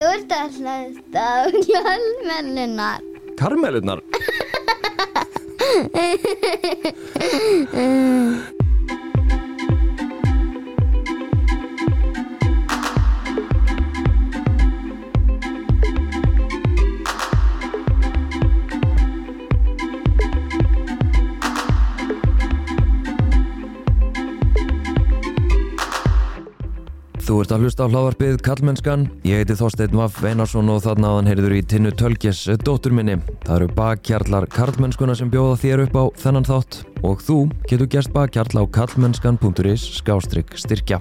Þú ert að hlusta á hjálmennunar. Karmelunar Þú ert að hlusta á hláðarpið Kallmennskan. Ég heiti Þorsteinn Vaff Einarsson og þarna aðan heyrður í Tinnu Tölkjes dóttur minni. Það eru bakkjarlar Kallmennskuna sem bjóða þér upp á þennan þátt og þú getur gerst bakkjarl á kallmennskan.is skástrygg styrkja.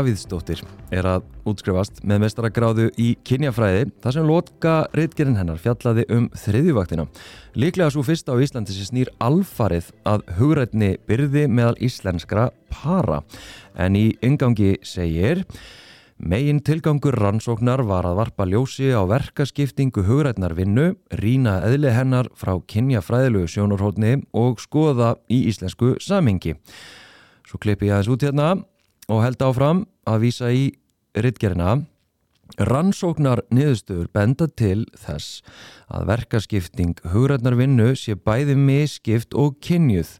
Davíðsdóttir er að útskrifast með mestaragráðu í kynjafræði þar sem lotka reytgerinn hennar fjallaði um þriðjuvaktina. Líklega svo fyrst á Íslandi sem snýr alfarið að hugrætni byrði meðal íslenskra para. En í yngangi segir Megin tilgangur rannsóknar var að varpa ljósi á verkaskiptingu hugrætnar vinnu, rína eðli hennar frá kynjafræðilegu sjónarhóttni og skoða í íslensku samhengi. Svo klippi ég aðeins út hérna og held áfram að vísa í rittgerina. Rannsóknar niðurstöður benda til þess að verkaskipting hugrætnar vinnu sé bæði miskipt og kynjuð.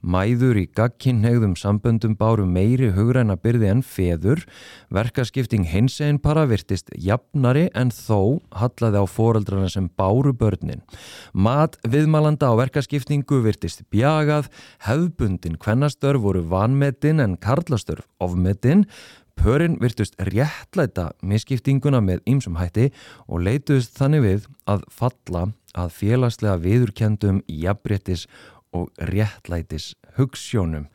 Mæður í gagkinnhegðum samböndum báru meiri hugræna byrði en feður. Verkaskipting hins einn para virtist jafnari en þó hallaði á foreldrana sem báru börnin. Mat viðmælanda á verkaskiptingu virtist bjagað, hefbundin kvennastörf voru vanmetin en karlastörf ofmetin, Pörin virtust réttlæta misskiptinguna með ýmsum hætti og leituðist þannig við að falla að félagslega viðurkendum jafnbrettis og réttlætis hugssjónum.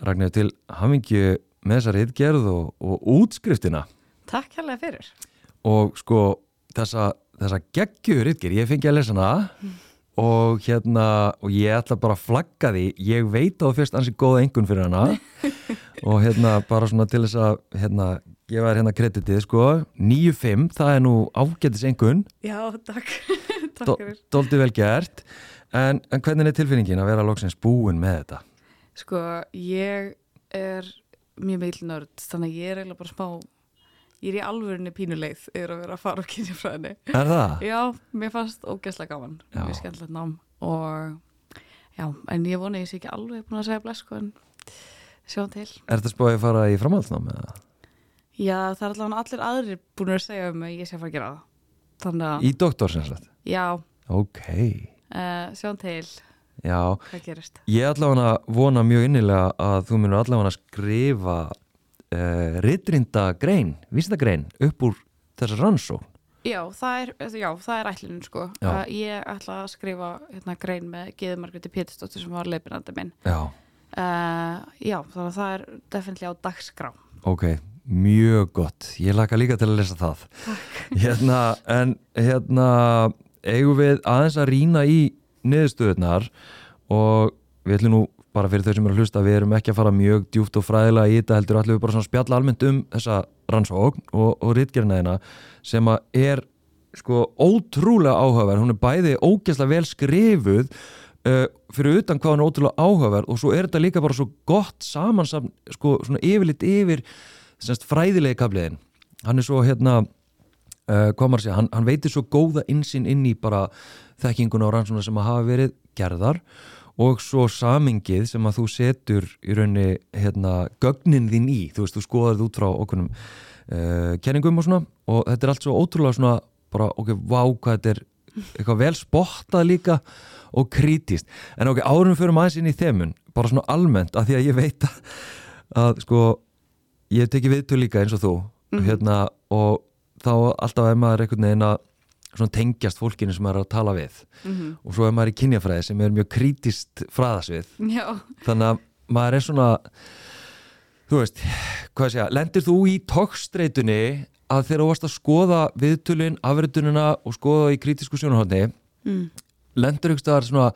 Ragnir til hafingju með þessa reyðgerð og, og útskriftina Takk hérlega fyrir. og sko þessa, þessa geggjur reyðgerð, ég fengi að lesa hana og hérna og ég ætla bara að flagga því ég veit á fyrst ansi góða engun fyrir hana og hérna bara svona til þess að hérna gefa þér hérna kreditið sko 9-5, það er nú ágætis engun Já, takk. takk fyrir. dóldi vel gert en, en hvernig er tilfinningin að vera loksins búin með þetta? Sko, ég er mjög mikil nörd, þannig að ég er eiginlega bara smá, ég er í alvörinni pínuleið yfir að vera að fara á kynjafræðinni. Er það? Já, mér fannst ógeðslega gaman, mjög skemmtilegt nám og já, en ég vona ég sé ekki alveg búin að segja bless, sko, en sjáum til. Er þetta spáðið að fara í framhaldsnám eða? Já, það er allavega allir aðrir búin að segja um að ég sé að fara að gera það. Að, Í doktorsins já, Ok, uh, sjáum til já hvað gerist. Ég allavega vona mjög innilega að þú munur allavega skrifa uh, rittrinda grein, vísindagrein upp úr þessa rannsókn. Já, það er, það er ætlunin sko. Uh, ég ætla að skrifa hérna, grein með Geður Margréti Pétursdóttir sem var leipinandi minn. Já. Uh, já, þannig að það er definitely á dagskrá. Ok, mjög gott. Ég laka líka til að lesa það. Hérna, en hérna eigum við aðeins að rýna í niðurstöðunar og við ætlum nú bara fyrir þau sem eru að hlusta, við erum ekki að fara mjög djúpt og fræðilega í þetta heldur, ætlum við bara svona spjalla almennt um þessa rannsókn og, og rítgerinaðina sem að er sko ótrúlega áhugaverð, hún er bæði ógeðslega vel skrifuð uh, fyrir utan hvað hún er ótrúlega áhugaverð og svo er þetta líka bara svo gott samansam sko svona yfirleitt yfir semst fræðilegi kapliðin hann er svo hérna uh, að segja, hann, hann veitir svo góða insinn inn í bara þekkinguna og rannsóna sem að hafa verið gerðar og svo samingið sem að þú setur í raunni hérna gögnin þín í, þú veist, þú skoðar þetta út frá okkunum uh, kenningum og svona. Og þetta er allt svo ótrúlega svona bara, ok, vá, hvað þetta er eitthvað vel spottað líka og krítist, en ok, árum fyrir maður inn í þemun, bara svona almennt að því að ég veit að, að sko ég hef tekið viðtöl líka eins og þú hérna, og þá alltaf er maður einhvern veginn að svona tengjast fólkinu sem maður er að tala við. Mm og svo er maður í kynjafræði sem er mjög krítist fræðasvið Já, þannig að maður er svona þú veist, hvað sé ég lendir þú í tókstreitunni að þegar þú varst að skoða viðtölin, afritunina og skoða í kritísku sjónarhóðni mm. lendur ykkur staðar svona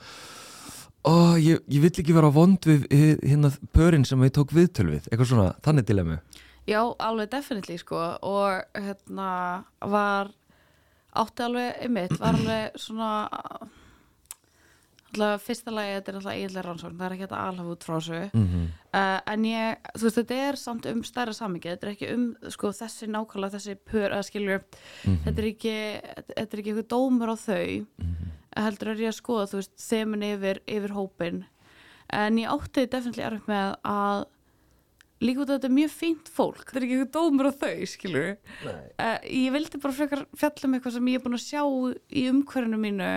ó, ég, ég vill ekki vera vond við hérna pörin sem ég tók viðtöl við. Eitthvað svona, þannig dilemmu Já, alveg definitely sko. Og hérna var átti alveg ymmit, var alveg svona alltaf fyrsta lagi þetta er alltaf eiginlega rannsókn, það er ekki þetta alhaf út frá þessu. Mm -hmm. uh, en ég, þú veist, þetta er samt um stærra samingi, þetta er ekki um sko þessi nákvæmlega, þessi pör, að skilur þetta er ekki, þetta er ekki eitthvað dómur á þau heldur er ég að skoða, þú veist, þemun yfir yfir hópin en ég átti definitíli erfitt með að líka út að þetta er mjög fínt fólk. Þetta er ekki eitthvað dómur á þau, skilur uh, ég vildi bara frekar fjalla um eitthvað sem ég er búin að sjá í umhverfinu mínu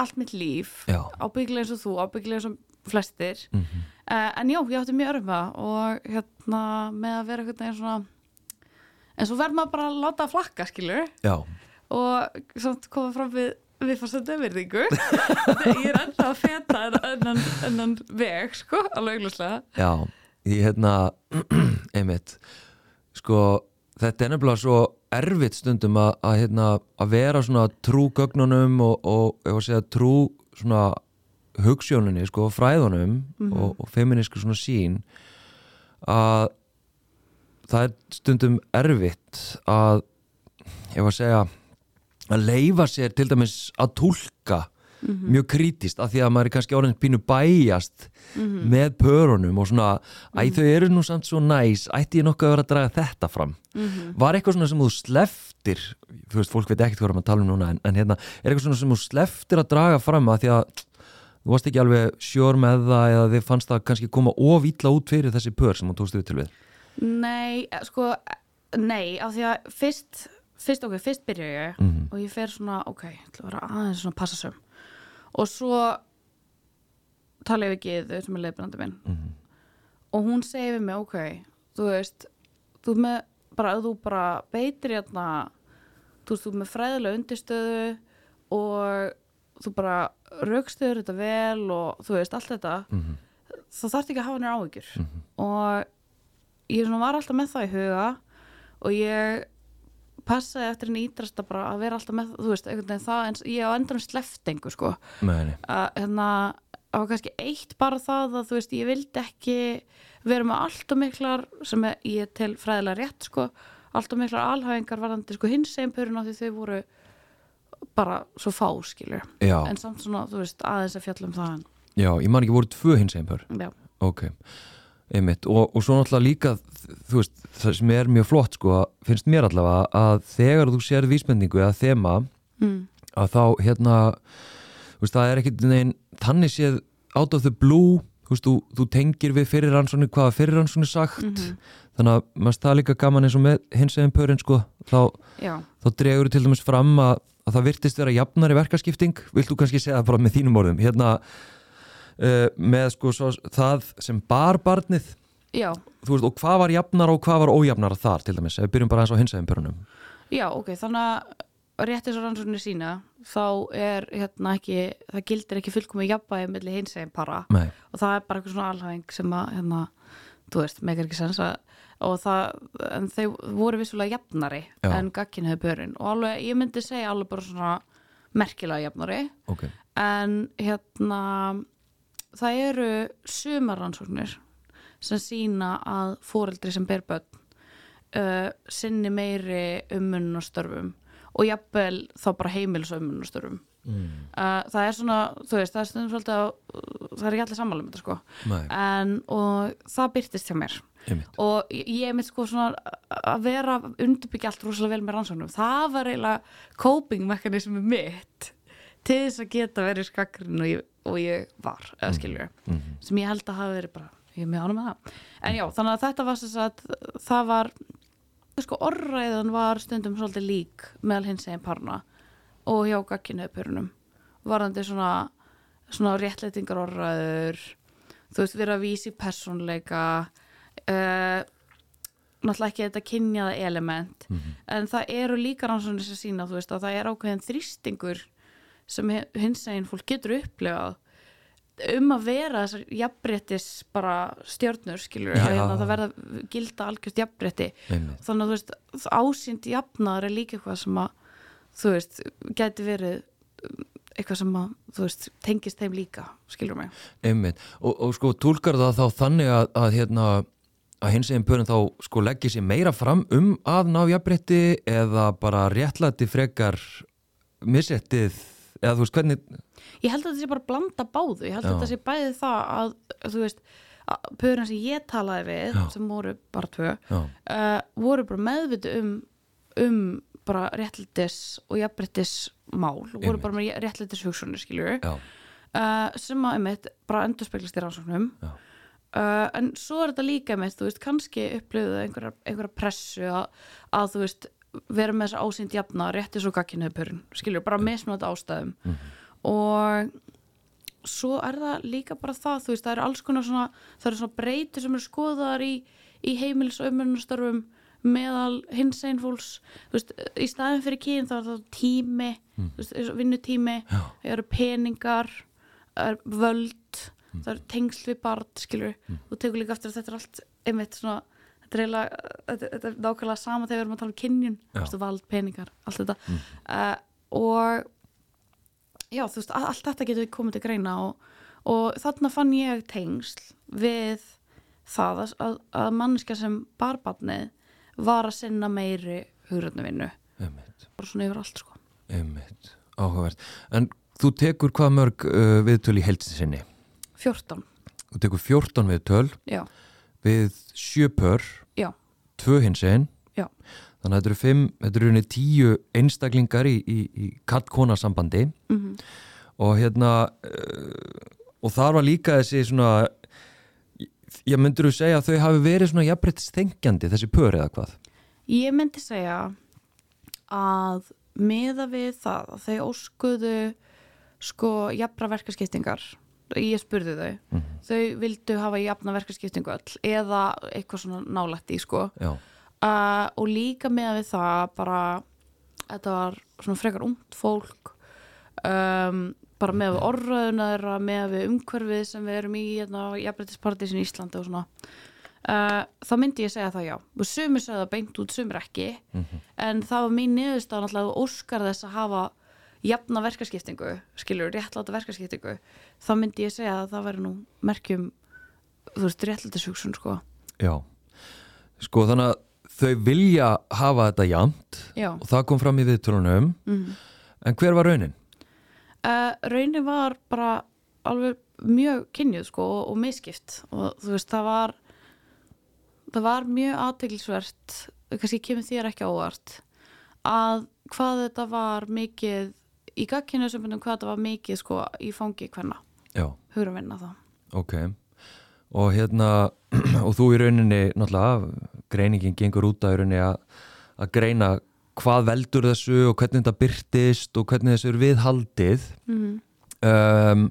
allt mitt líf Já. ábyggilega eins og þú, ábyggilega eins og flestir. Mhm. uh, en já, ég átti mjög örf með það og hérna með að vera eitthvað neginn svona en svo verður maður bara að láta að flakka, skilur Já, og samt koma fram við við fórstu döfirðingu ég er ennþá að feta ennan, ennan veg, sko, alveg augljóslega. Já, ég hérna einmitt. Sko, þetta er nefnilega svo erfitt stundum að, að, hérna, að vera svona trú gögnunum og, og að segja trú svona hugsjóninni, sko, fræðunum og, og feminísku svona sín að það er stundum erfitt að ef að segja að leifa sér til dæmis að túlka mjög krítist af því að maður er kannski orðin pínu bæjast með pörunum og svona æ þau eru nú samt svo næs ætti ég nokkuð að vera að draga þetta fram? Var eitthvað svona sem þú sleftir þú veist, fólk veit ekkert hvað maður tala um núna en, en hérna, er eitthvað svona sem þú sleftir að draga fram að því að þú varst ekki alveg sjór með það eða þið fannst það kannski koma of ítla út fyrir þessi pör sem þú tókst við til við? Nei, eh, sko, eh, nei, af því að fyrst, fyrst, ok, fyrst byrja ég Mhm. og ég fer svona, ok, ég ætla að vera aðeins svona passa söm og svo tala ég við Gyðu sem er leiðbrandi minn Mhm. og hún segir við mig, ok, þú veist, þú með, bara, þú bara beitir hérna, þú veist, þú með fræðilega undirstöðu og þú bara raukstöður þetta vel og þú veist, allt þetta, Mhm. þá þarf ekki að hafa nýr áhyggjur og ég var alltaf með það í huga og ég passaði eftir henni ídrasta bara að vera alltaf með þú veist, einhvern veginn það, en ég á endanum sleft engu sko, að hérna það var kannski eitt bara það að þú veist, ég vildi ekki vera með allt og miklar sem ég tel fræðilega rétt sko, allt og miklar alhæfingar varðandi sko hins einn pörun á því þau voru bara svo fá skilur. Já, en samt svona, þú veist, aðeins að fjalla um það já, ég man ekki voru tvö hins einn pör já, Ok, einmitt. Og, og svo náttúrulega líka þú veist, það sem er mjög flott sko, finnst mér allavega að þegar þú sér vísbendingu eða þema mm, að þá hérna þú veist, það er ekkit neginn þannig séð out of the blue þú veist, þú, þú tengir við fyrir rannsóknir hvaða fyrir rannsóknir sagt. Mhm. þannig að maður það er líka gaman eins og með hins eginn pörin sko, þá, þá dregur til dæmis fram að, að það virtist vera jafnari verkaskipting. Vilt þú kannski segja það bara með þínum orðum? Hérna uh, með sko svo, það sem bar barnið. Já. Þú veist, og hvað var jafnar og hvað var ójafnar þar til dæmis, ef við byrjum bara eins á hins eginn pörunum Já, ok, þannig að rétt eins og rannsóknir sína þá er hérna ekki, það gildir ekki fullkomið jafnvægi melli hins eginn para. Nei, og það er bara eitthvað svona alhæfing sem að hérna, þú veist, megar ekki sens að og það, en þau voru vissulega jafnari Já. en gagkin hefur börinn og alveg, ég myndi segja alveg bara svona merkilega jafnari. Ok, en hérna það eru sumarrannsóknir sem sína að fóreldri sem ber börn uh, sinni meiri ummunnastörfum og jafnvel þá bara heimils ummunnastörfum mm. uh, það er svona, þú veist, það er stundum svolítið að það er ekki allir sammála um þetta sko. En, og það byrtist hjá mér. Einmitt. Og ég er mitt sko svona að vera undirbyggja allt rosalega vel með rannsóknum. Það var eiginlega coping mekanismi mitt til þess að geta verið skakrin og ég, og ég var eða Mhm. sem ég held að hafa verið bara, ég er mjög ánum með það. En já, þannig að þetta var þess að það var sko orðræðan var stundum svolítið lík meðal hins eginn parna og hjá gagkinniðpörunum varðandi svona svona réttleitingar orðræður þú veist, vera að vísi persónleika uh, náttúrulega ekki þetta kynjaða element. En það eru líka rannsóknir sem sína þú veist að það er ákveðin þrýstingur sem hins eginn fólk getur upplifað um að vera þessar jafnbrettis bara stjörnur skilur Já. að hérna, það verða gilda algjörst jafnbretti þannig að þú veist ásýnd jafnaðar er líka eitthvað sem að þú veist, gæti verið um, eitthvað sem að, þú veist, tengist þeim líka, skilur mig einmitt. Og, og sko tólkar það þá þannig að, að hérna að hins eginn pörin þá sko leggja sér meira fram um að ná jafnbretti eða bara réttlæti frekar missettið eða þú veist hvernig ég held að þetta sé bara blanda báðu ég held Já. að þetta sé bæði það að, þú veist, pörin sem ég talaði við Já. sem voru bara tvö uh, voru bara meðvitu um um bara réttlætis og jafnbrettis mál, voru Einmitt. bara með réttlætis hugsunni, skiljur uh, sem að einmitt bara endur speglast í rannsóknum uh, en svo er þetta líka einmitt, þú veist, kannski upplöfuðu einhverja, einhverja pressu að, að þú veist, vera með þessa ásýnd jafna rétti svo gagkinuðu pörun, skiljur, bara mismunandi ástæðum. Og svo er það líka bara það, þú veist, það eru alls konar svona, það eru svona breytir sem eru skoðaðar í, í heimils og umönnustörfum meðal hins einn fólks, þú veist, í staðin fyrir kyn þá er það tími, þú veist, vinnutími, það eru peningar, er völd, það eru tengsl við barn, skilur, þú tekur líka eftir að þetta er allt, einmitt svona, þetta er eiginlega, er nákvæmlega sama þegar við erum að tala um kynjun, veist, vald, peningar, allt þetta, uh, og já, þú veist, allt þetta getur komið til greina og, og þarna fann ég tengsl við það að, að, mannskja sem barbarnið var að sinna meiri einmitt, bara svona yfir allt sko. einmitt, áhugavert. En þú tekur hvað mörg uh, viðtöl í heilsinni? 14, Þú tekur 14 viðtöl já, við sjö pör, já, tvö hins einn, þannig að þetta eru fimm, þetta eru henni tíu einstaklingar í, í, í katt-kona sambandi mm og hérna uh, og þar var líka þessi svona ég myndur þú segja að þau hafi verið svona jafnbreytist þengjandi þessi pör eða hvað? Ég myndi segja að miða við það að þau óskuðu sko jafnra verkaskiptingar ég spurði þau Mhm. þau vildu hafa jafna verkaskiptingu öll eða eitthvað svona nálætt í sko. Uh, og líka með við það bara þetta var svona frekar ungt fólk um, bara með við orðröðuna þeirra með við umhverfið sem við erum í hérna, jafnbreytispartísin í Íslandi og svona. Uh, þá myndi ég segja það já. Og sumir segja það beint út, sumir ekki. En það var mín niðurstað náttúrulega óskar þess að hafa jafna verkaskiptingu, skilur, réttláta verkaskiptingu þá myndi ég segja að það væri nú merkjum, þú veist, réttlátasugsun sko, já. Sko þannig að þau vilja hafa þetta jafnt já. og það kom fram í viðtölunum. Mm. en hver var raunin? Uh, raunin var bara alveg mjög kynjuð sko og, og miskipt og þú veist það var það var mjög aðteglisvert kannski kemur þér ekki á óvart að hvað þetta var mikið í gagkynju sem hvað þetta var mikið sko í fangi hvenna Já, hugur að vinna það. Ok. Og hérna og þú í rauninni náttúrulega greiningin gengur út í rauninni að, að greina hvað veldur þessu og hvernig þetta byrtist og hvernig þessu er viðhaldið. Mm um,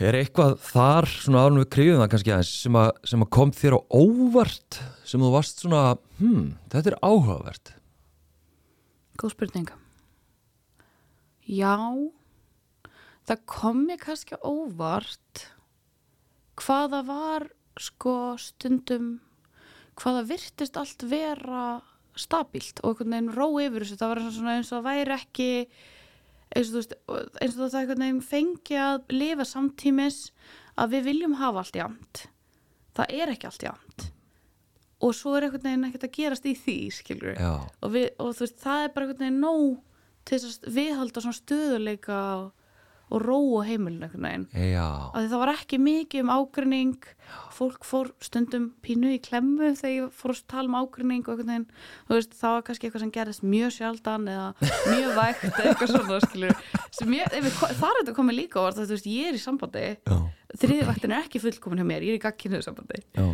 er eitthvað þar svona árunum við kriðum það kannski aðeins sem að, sem að kom þér á óvart sem þú varst svona, hmm, þetta er áhugavert? Góð spurning já. Það kom mér kannski óvart hvaða var sko stundum hvaða virtist allt vera stabílt og einhvern veginn ró yfir þessu. Það var eins og það væri ekki eins og, veist, eins og það einhvern veginn fengi að lifa samtímis að við viljum hafa allt jæmt það er ekki allt jæmt og svo er einhvern veginn ekkert að gerast í því skilur og, við, og veist, það er bara einhvern veginn nóg til þess að viðhalda svona stöðuleika og, og ró á heimilinu einhvern veginn. Já, að það var ekki mikið um ágrinning fólk fór stundum pínu í klemmu þegar ég fór að tala um ágrinning og einhvern veginn, þú veist, það var kannski eitthvað sem gerðist mjög sjaldan eða mjög vægt eða eitthvað svona, skilur ég, ef þar er þetta komið líka á orð, þú veist, ég er í sambandi. Já, þriðvæktin er ekki fullkomin hjá mér, ég er í gagkinuðu sambandi. Já,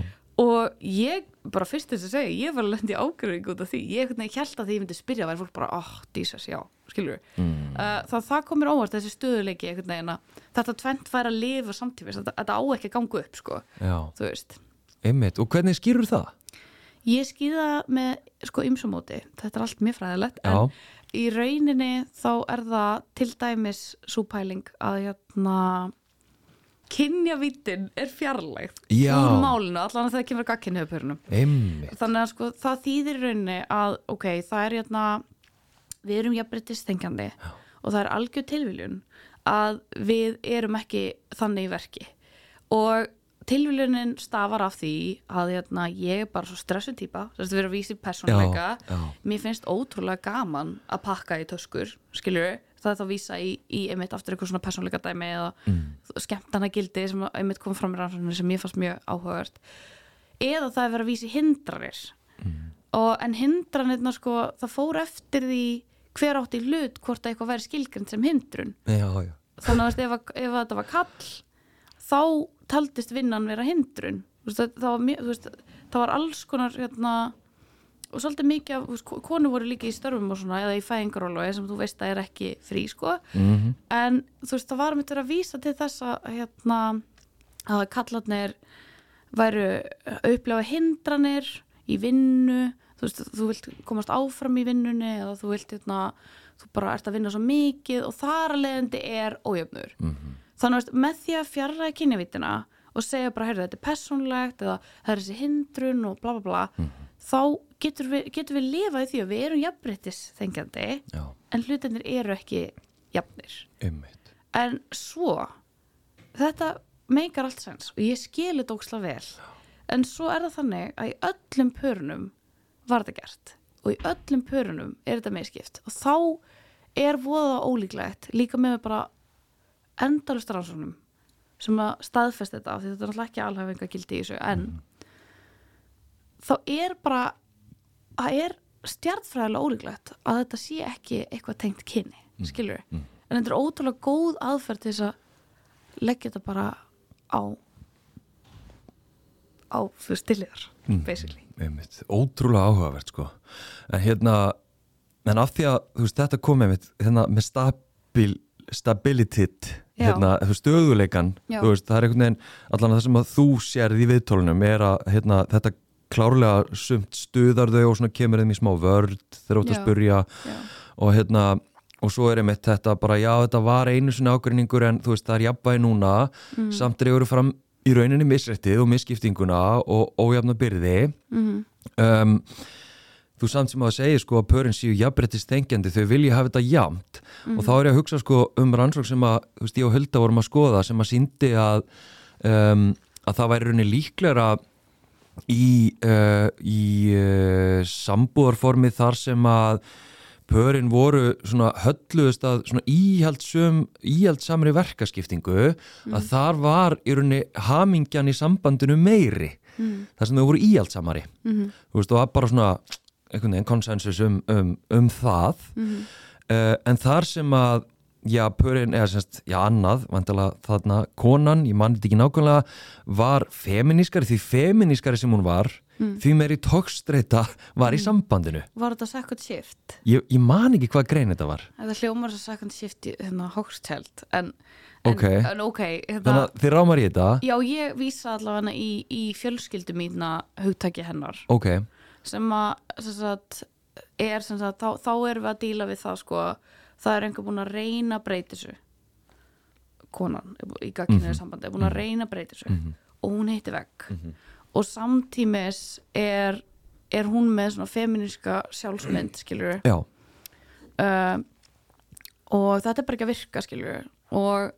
og ég, bara fyrst þess að segja ég var að lendi ágreining út af því. Ég held að því ég myndi spyrja væri fólk bara, oh, dísas, já, skilur mm, uh, það, það komir óvart þessi stöðuleiki þetta tvent fær að lifa samtífis þetta, þetta á ekki að ganga upp, sko já, þú veist, einmitt. Og hvernig skýrur það? ég skýða með sko ymsumóti, þetta er allt mjög fræðilegt Já, en í rauninni þá er það til dæmis súpæling að hérna kynjavítin er fjarlægt Já. úr málinu, allan að það kemur gagkinniðupörunum einmitt. Þannig að sko það þýðir rauninni að ok, það er hérna við erum jafnbryttistengjandi og það er algjör tilviljun að við erum ekki þannig í verki. Og tilviljunin stafar af því að hérna, ég er bara svo stressu típa þess að erum að vísi já. mér finnst ótrúlega gaman að pakka í töskur, skilur það er þá að vísa í, í einmitt aftur eitthvað svona persónuleika dæmi eða mm. skemmtana gildi sem einmitt kom fram í rannsóknir sem mér fannst mjög áhugavert. Eða það er verið að vísa í hindranir og en hindranirna sko það fór eftir því hver átti í hlut hvort að eitthvað væri skilgrind sem hindrun. Já, já. Þannig að ef, ef þetta var kall þá taldist vinnan vera hindrun. Þú veist, það, það, var, mjög- veist, það var alls konar hérna, og svolítið mikið af, konu voru líka í störfum og svona eða í fæðingarólu sem þú veist að er ekki frí sko. Mm en þú veist það var mitt verið að vísa til þess að hérna að kallarnir væru að upplefa hindranir í vinnu þú veist þú vilt komast áfram í vinnunni eða þú vilt hérna þú bara ert að vinna svo mikið og þar að leiðandi er ójöfnur þannig að með því að fjarræða kynjavítina og segja bara, heyrðu, þetta er persónlegt eða það er þessi hindrun og bla bla bla þá getur við, getur við lifað í því að við erum jafnbryttis þengjandi Já, en hlutinir eru ekki jafnir. Einmitt. En svo þetta meikar allt sens og ég skil þetta óksla vel. En svo er það þannig að í öllum pörunum var þetta gert og í öllum pörunum er þetta meðskipt og þá er voða ólíklegt líka með bara endalust rannsóknum sem að staðfest þetta af því þetta er náttúrulega ekki alhæfinga gildi í þessu en þá er bara það er stjartfræðilega ólíklegt að þetta sé ekki eitthvað tengt kynni, skilur en þetta er ótrúlega góð aðferð til þess að leggja þetta bara á á fyrir stilliðar basically. Einmitt, ótrúlega áhugavert sko. En hérna en af því að veist, þetta kom einmitt hérna, með stabil, stabilitet Já. hérna, stöðuleikan veist, það er einhvern veginn allan að það sem að þú sérð í viðtólunum er að hérna, þetta klárlega sumt stuðar þau og svona kemur þeim í smá vörd þegar þú ert að spurja Já. og hérna og svo er einmitt þetta bara já þetta var einu svona ágreiningur en þú veist það er jafnvægi núna Mm. samt dregur fram í rauninni misrættið og misskiptinguna og ójafna byrði Mhm. um, þú samt sem að segja sko að pörin séu jafnbrettist þengjandi þau vilja hafa þetta jafnt og þá er ég að hugsa sko um rannsók sem að þú veist ég og Hulda vorum að skoða sem að síndi að um, að það væri rauninni líklega í, uh, í uh, sambúðarformi þar sem að pörin voru svona hölluðust að svona íhaldsum íhaldsamri verkaskiptingu að þar var í rauninni hamingjan í sambandinu meiri. Þar sem þau voru íhaldsamari. Mhm. þú veist og var bara svona einhvern veginn konsensus um, um, um það. Uh, en þar sem að já, pörin, eða semst, já, annað vantilega þarna, konan, ég mann þetta ekki nákvæmlega var feminískari því feminískari sem hún var því meiri tókstreita var í sambandinu. Var þetta second shift? ég, ég man ekki hvað grein þetta var. Þetta hljómar svo second shift í hérna hókstelt en, en, en ok hérna, þannig að þið rámar í þetta? Já, ég vísa allavega í, í fjölskyldu mína hugtaki hennar. Ok, sem að sem sagt, er sem sagt, þá, þá erum við að díla við það sko, það er einhver búin að reyna að breyta þessu. Konan í gagginniðu sambandi er búin að reyna að breyta þessu. Og hún heitir vekk og samtímis er, er hún með svona feminíska sjálfsmynd skilur já, uh, og þetta er bara ekki að virka skilur og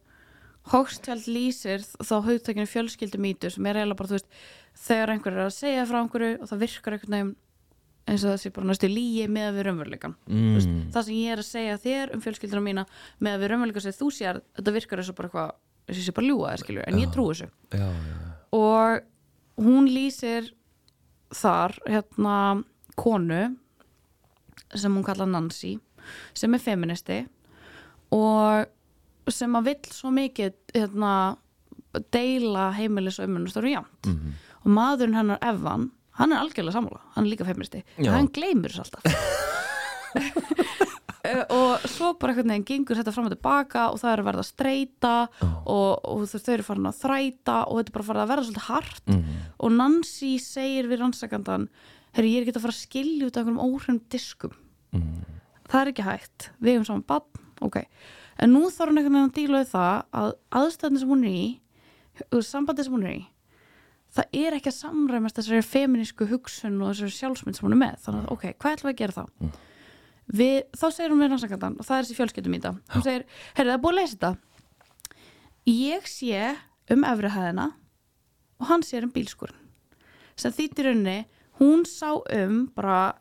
Hochschild lýsir þá hugtökinu fjölskyldumítu sem er eiginlega bara, þú veist, þegar einhver er að segja frá einhverju og það virkar einhvern veginn eins og þessi bara næstu líi með að við raunveruleikan mm. það sem ég er að segja þér um fjölskylduna mína með að við raunveruleikan sem þú sér þetta virkar eins og bara eitthvað þessi sé bara ljúga, skilur, en ég trú þessu. Já, já, og hún lýsir þar hérna konu sem hún kalla Nancy sem er feministi og sem að vill svo mikið hérna, deila heimilis og umhverfistóru jæmt Mhm. og maðurinn hennar Evan hann er algjörlega sammála, hann er líka feministi. Hann gleymur þess alltaf. Eh, og svo bara einhvern veginn gengur þetta fram og tilbaka og það er að verða að streyta og, og veist, þau eru farin að þræta og þetta er bara að verða svolítið hart. Mhm. og Nancy segir við rannsakandan herri, ég er ekki að fara að skilja út af einhverjum óhrund diskum. Mhm. það er ekki hægt, við hefum saman bann ok, en nú þarf hún einhvern veginn að díla við það að aðstæðin sem hún er í þú veist, sambandi sem hún er í það er ekki að samræmast þessari feminísku hugsun og þessari sjálfsmynd sem hún er með. Þannig að ok, hvað ætlum við að gera þá? Við, þá segir hún við rannsakandan og það er þessi fjölskyldum í þetta. Hún segir, herri það er búið að leysa þetta. Ég sé um efri hæðina og hann sér um bílskurinn sem þýttir unni hún sá um bara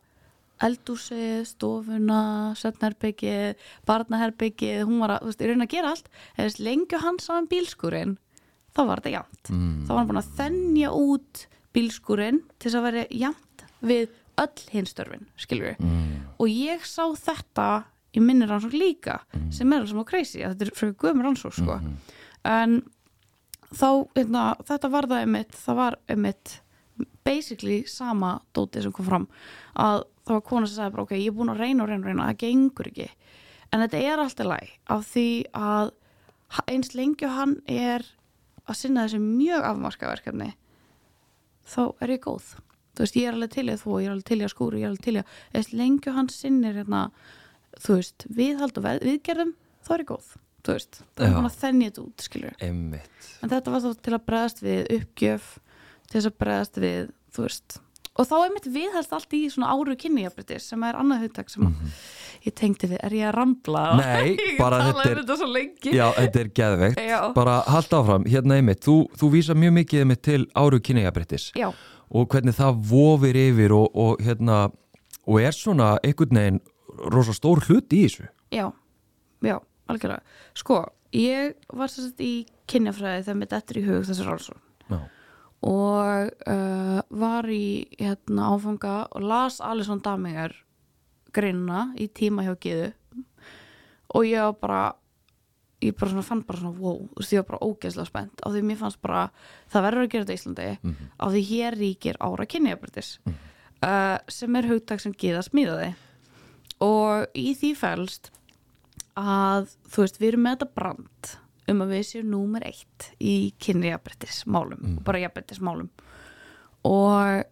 eldúsið, stofuna setnherbyggið, barnaherbyggið hún var að, þú veist, í raun að gera allt. Lengju hann sá um bílskurinn þá var þetta jæmt mm. þá var hann búin að þennja út bílskurinn til þess að vera jæmt við öll hinstörfin, skilur við Mm. og ég sá þetta í minni rannsók líka sem er alveg crazy, þetta er fyrir guðum rannsók sko. en þá, hérna, þetta var það einmitt, það var einmitt basically sama dóti sem kom fram að það var kona sem sagði bara ok, ég er búin að reyna og reyna og reyna, það gengur ekki en þetta er alltaf læg af því að eins lengi hann er að sinna þessi mjög afmarka verkefni þá er ég góð. Þú veist, ég er alveg til að þvó, ég er alveg til í að skúri ég er alveg til í að, eins lengi og hann sinnir hérna, þú veist, viðhald og viðgerðum, þá er ég góð þú veist, það er búin að þennja þetta út skilur Einmitt. En þetta var þá til að bregðast við uppgjöf til þess að bregðast við þú veist, og þá er mitt viðhælst allt í svona áru kynniðabritis sem er annað hugtak sem ég tengdi við, er ég að rambla. Nei, bara þetta er- um þetta Já, þetta er geðveikt. Já. Bara halda áfram, hérna einmitt Þú, þú vísa mjög mikið einmitt til áru kynniðabrettis já, og hvernig það vofir yfir og, og hérna og er svona einhvern veginn rosa stór hlut í þessu? Já, já, algjörlega. Sko, ég var sett í kynjafræði þegar mitt eftir í hug þessar álsson Já, og uh, var í hérna áfanga og las Alisson Daminger greinuna í tíma hjá Giðu og ég var bara ég bara svona fann bara svona wow, þú veist ég var bara ógeðslega spennt á því mér fannst bara það verður að gera þetta í Íslandi á því hér ríkir ára kynniðabritis uh, sem er hugtak sem Giða smíðaði. Og í því fælst að þú veist við erum með þetta brand um að við séum númer eitt í kynniðabritis-málum og bara jafnbritis-málum og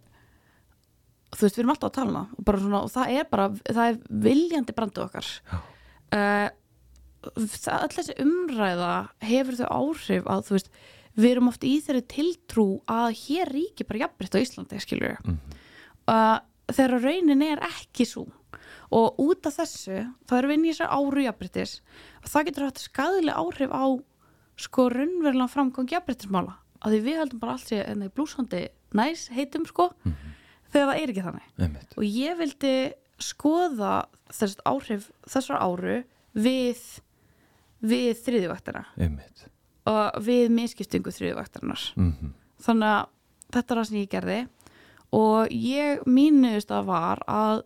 þú veist, við erum alltaf að tala um og, svona, og það er bara, það er viljandi brandu okkar. Uh, það, öll þessi umræða hefur þau áhrif að þú veist, við erum oft í þeirri tiltrú að hér ríki bara jafnbritt á Íslandi, skilur við uh, þegar raunin er ekki svo og út af þessu þá erum við inn í þessar áru jafnbryttis og það getur haft skadileg áhrif á sko raunverulega framgang jafnbryttismála að því við heldum bara allt sé enn í blúsandi næs heitum sko þegar það er ekki þannig. Einmitt. Og ég vildi skoða þessar áhrif þessar áru við við þriðjuvaktina og við miskiptingu þriðjuvaktarinnar mm þannig að þetta er það sem ég gerði. Og ég mínuðist að var að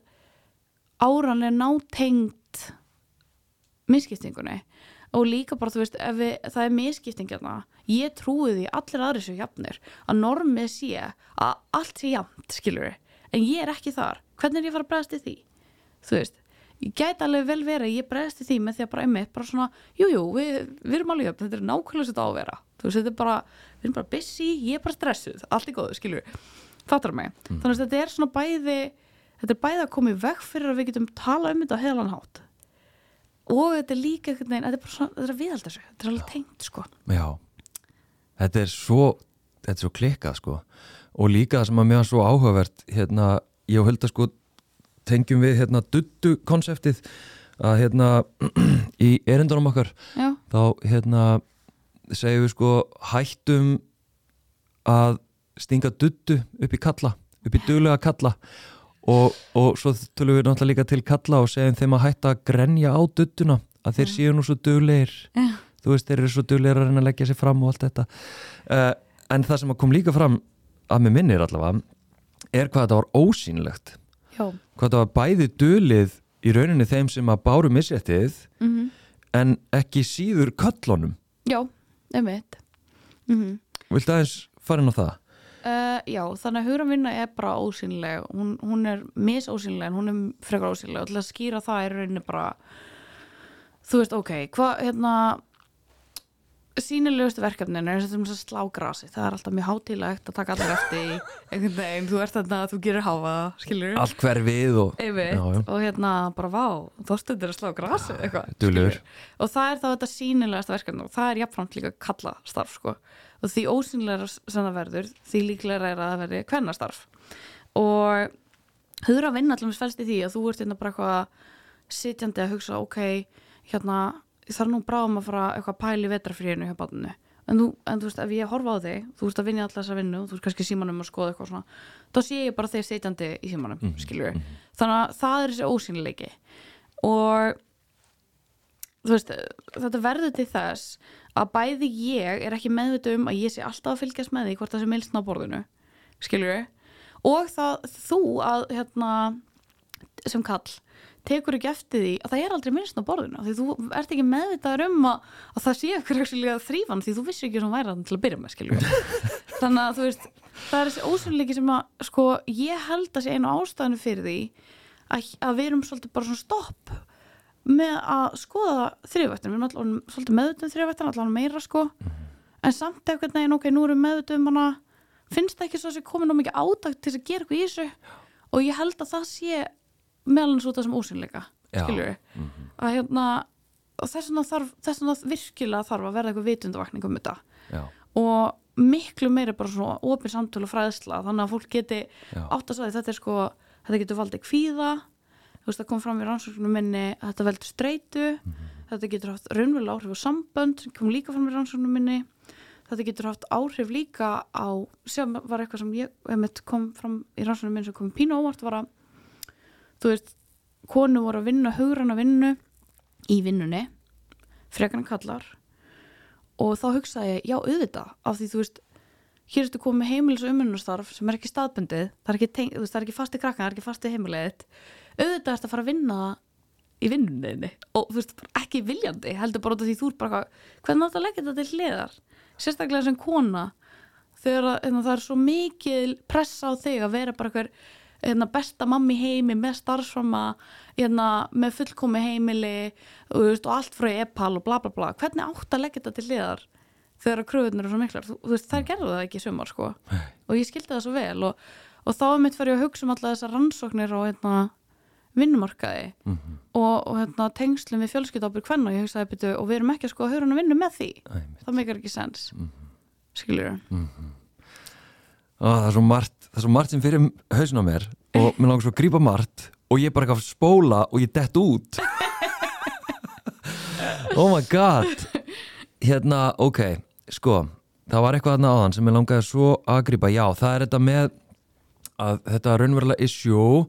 áran er nátengt misskiptingunni. Og líka bara þú veist við, það er misskiptingjarna ég trúi því allir aðri séu jafnir að normið sé að allt sé jafnt skilur en ég er ekki þar. Hvernig er ég að fara að bregðast í því? Þú veist ég gæti alveg vel verið að ég bregðast í því með því að bara einmitt bara svona, jújú, jú, við, við erum alveg jöfn, þetta er nákvæmlega á að vera. Þú veist, þetta er bara, við erum bara busy ég er bara stressuð, allt er góðu, skilur fattar mig, þannig að þetta er svona bæði þetta er bæði að koma í veg fyrir að við getum tala um þetta á heilan hátt. Og þetta er líka einhvern veginn, þetta er bara svona, þetta er að viðhalda þessu þetta er alveg tengt, sko. Já, þetta er svo þetta er svo klikkað sko. Og líka það sem að var svo áhugavert hérna, ég og Hulda sko tengjum við hérna duttu konseptið að hérna í erindunum okkar. Já, þá hérna segjum við sko hættum að stinga duttu upp í kalla upp í duglega kalla og, og svo tölum við náttúrulega líka til kalla og segjum þeim að hætta að grenja á duttuna að þeir séu nú svo duglegir. Já, þú veist, þeir eru svo duglegir að reyna að leggja sér fram og allt þetta. Uh, en það sem kom líka fram að mér minnir allavega er hvað þetta var ósýnilegt. Já. Hvað þetta var bæði dulið í rauninni þeim sem að báru misréttið mm en ekki síður köllunum. Já, einmitt. Mm viltu aðeins fara inn á það? Uh, já, þannig að hugramvinna er bara ósýnileg. Hún, hún er misósýnileg en hún er frekar ósýnileg. Og til að skýra það er rauninni bara þú veist, ok, hvað hérna sínilegustu verkefnin er þess að slá grasi það er alltaf mjög hátílegt að taka allir eftir í einhvern veginn, þú ert þarna þú gerir háfa skilur allt hverfið og Einmitt, Já, já. og hérna bara vá, þórstundir að slá grasi eitthvað, og það er þá þetta sínilegasta verkefni og það er jafnframt líka kalla starf sko. Og því ósýnilega sem það verður því líklega er að það verði kvennastarf. Og hugra vinna allir með fælst í því að þú ert hérna bara eitthvað sitjandi að hugsa ok, hérna þarf nú bráðum að fara eitthvað að pæli vetrafríinu hjá bátinu en þú, en þú veist, ef ég horfa á þig þú veist að vinna allar þessa vinnu, þú veist kannski símanum að skoða eitthvað svona, þá sé ég bara þeir sitjandi í símanum, mm -hmm. þannig að það er þessi ósýnileiki. Og þú veist, þetta verður til þess að bæði ég er ekki meðvita um að ég sé alltaf að fylgjast með því hvort það sé milsna á borðinu. Skilur og það, þú að hérna, sem kall tekur ekki eftir því að það er aldrei minnst á borðinu því þú ert ekki meðvitaður um að, að það sé ekki þrýfan því þú vissir ekki sem væri þannig til að byrja með skilur þannig að þú veist það er þessi ósynleiki sem að sko ég held að sé einu ástæðinu fyrir því að, að við erum svolítið bara svona stopp með að skoða þrývættin, við erum alltaf svolítið meðutum þrývættin, alltaf meira sko. En samt ekkert neginn, ok, nú erum meðutum finnst það ekki svo að sé komin á mikið ádagt til að gera eitthvað í þessu? Og ég held að það sé meðalans út af þessum ósynleika Já. skilur að hérna þess vegna þarf, þess vegna virkilega þarf að verða eitthvað vitundavakning um þetta. Já, og miklu meira bara svona opin samtölu fræðsla þannig að fólk geti átt að þetta er sko, þetta getur valdið kvíða veist það kom fram í rannsóknum minni að þetta veldur streitu. Þetta getur haft raunverulega áhrif á sambönd sem kom líka fram í rannsóknum minni. Þetta getur haft áhrif líka á sem var eitthvað sem ég einmitt, kom fram í rannsóknum minni sem kom pínu óvart var að þú veist, konu voru að vinna hugrana vinnu í vinnunni frekarna kallar og þá hugsaði ég, já auðvitað af því þú veist, hér ertu komið heimilis og umönnustarf sem er ekki staðbundið það er ekki, ekki fasti krakkan, það er ekki fasti heimilið auðvitað ertu að fara að vinna í vinnunni og þú veist, ekki viljandi heldur bara því þú er bara hvernig átt að leggja þetta til hliðar? Sérstaklega sem kona þegar hérna, það er svo mikil pressa á þig að vera bara eitthvað hérna, besta mammi heimi með starfsframa hérna, með fullkomi heimili og, veist, og allt frá e-pal og bla bla bla. Hvernig átt að leggja þetta til hliðar þegar kröfunir eru svo miklar? Þú, þú veist, þær gerðu það ekki í sumar sko. Og ég skildi það svo vel og, og þá er mitt fyrir að hugsa um alla þessar rannsóknir og hérna, vinnumarkaði og, og hérna, tengslum við fjölskyldabur hvenna ég hugsaði byrju og við erum ekki að sko að höra hann að vinna með því? Einmitt. það meikar ekki sens. Skiljur Á, það, er svo margt, það er svo margt sem fyrir hausin á mér og mér langar svo að grípa margt og ég bara eitthvað spóla og ég dett út. Oh my god. Hérna, ok, sko það var eitthvað þarna áðan sem ég langaði svo að grípa, já, það er þetta með að þetta raunverulega issue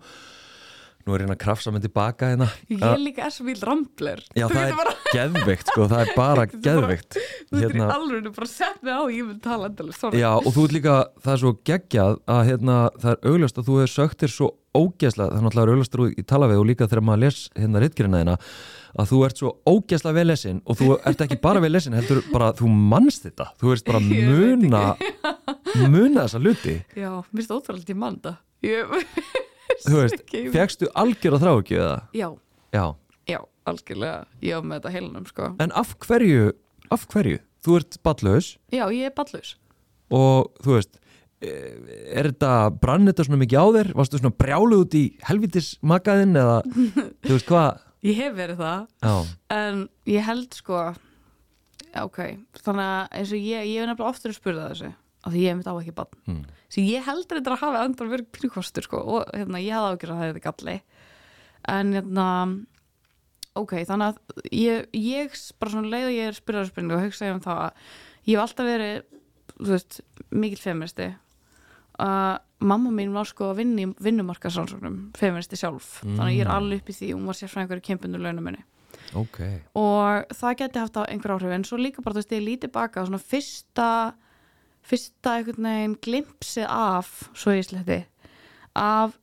nú er hérna að krafsa mig tilbaka hérna. Ég Að- er líka svo mjög rambler. Já, Þú það er bara- geðveikt, sko, það er bara Þú geðveikt. Þú veist, í alveg bara sett mig á, ég mun tala endalist. Já, og þú ert líka, það er svo geggjað að hérna, það er augljóst að þú hefur sögt þér svo ógeðslega, það er augljóst að þú í tala við og líka þegar maður les hérna rittgerina þína að þú ert svo ógeðslega vel lesin og þú ert ekki bara vel lesin, heldur bara þú manst þetta, þú veist bara Ég muna muna þessa hluti. Já, þú veist, fegstu algjör að þrá ekki eða? Já, Já, já, algjörlega. Ég á með þetta heilunum, sko. En af hverju af hverju? Þú ert ballaus Já, ég er ballus og þú veist eh, er þetta, brann þetta svona mikið á þér? Varstu svona brjálu út í helvitis makaðinn eða, þú veist hvað? Ég hef verið það. Já, En ég held, sko Ok, þannig að eins og ég Ég hef nefnilega oftur að spurða þessu af því ég mitt á ekki bann Mm. Svo ég heldur þetta að hafa andan verið pínukostur, sko og hérna, ég hafði ágjör að það hefði galli. En hérna ok, þannig að ég, ég bara svona leið og ég er spyrjaður spurningu og hugsa ég um það að ég hef alltaf verið þú veist, mikill feministi. Að mamma mín var sko að vinna í vinnumarkaðsrannsóknum feministi sjálf, þannig að ég er alveg upp í því hún var sérfræðingur í kempinu launaminni ok. Og það geti haft á einhver áhrif en svo líka bara þú veist, ég lítið baka svona fyrsta fyrsta einhvern veginn glimpsið af svo ég sletti af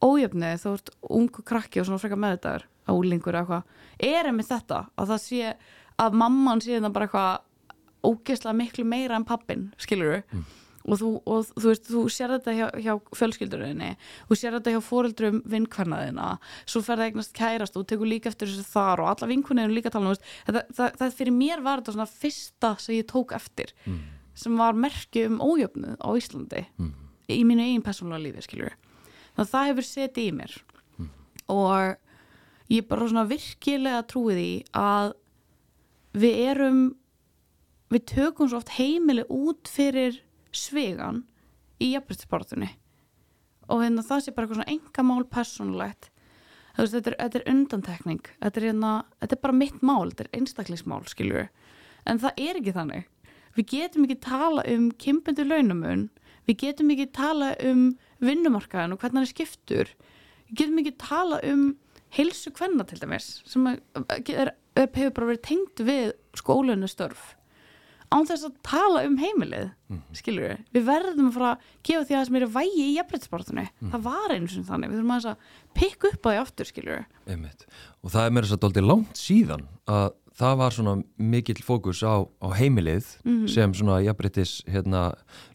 ójöfnið þú ert ungu krakki og svona frekar með þetta álingur eða eitthvað er einmitt þetta að það sé að mamman sé þetta bara eitthvað ógeðslega miklu meira en pappin skilur Mm. og þú, og þú veist, þú sér þetta hjá, hjá fjölskyldurinni, þú sér þetta hjá fóreldrum vinkvarnaðina, svo fer það eignast kærast og tekur líka eftir þessu þar og alla vinkuninu líka tala um, þetta, það, það fyrir mér var þetta svona fyrsta sem ég tók eftir Mm. Sem var merki um ójöfnu á Íslandi Mm. í mínu eigin persónulega lífi, skiljur þannig að það hefur setið í mér. Og ég bara svona virkilega trúi því að við erum við tökum svo oft heimili út fyrir svegan í jafnbrytisbarðunni og hérna það sé bara eitthvað svona engamál persónulegt. Þú veist, þetta, er, þetta er undantekning. Þetta er, hérna, þetta er bara mitt mál, þetta er einstaklingsmál skilur en það er ekki þannig við getum ekki tala um kympendu launamun. Við getum ekki tala um vinnumarkaðin og hvernig hann er skiptur. Við getum ekki tala um heilsu kvenna til dæmis sem er, er, er, hefur bara verið tengt við skólinu störf án þess að tala um heimilið skilur við, við verðum að fara að gefa því að það sem eru vægi í jafnbrytisbartunni það var einu sem þannig, við þurfum aðeins að pikka upp á því aftur skilur við. Og það er mér þess að dóldi langt síðan að það var svona mikill fókus á, á heimilið sem svona jafnbryttis hérna,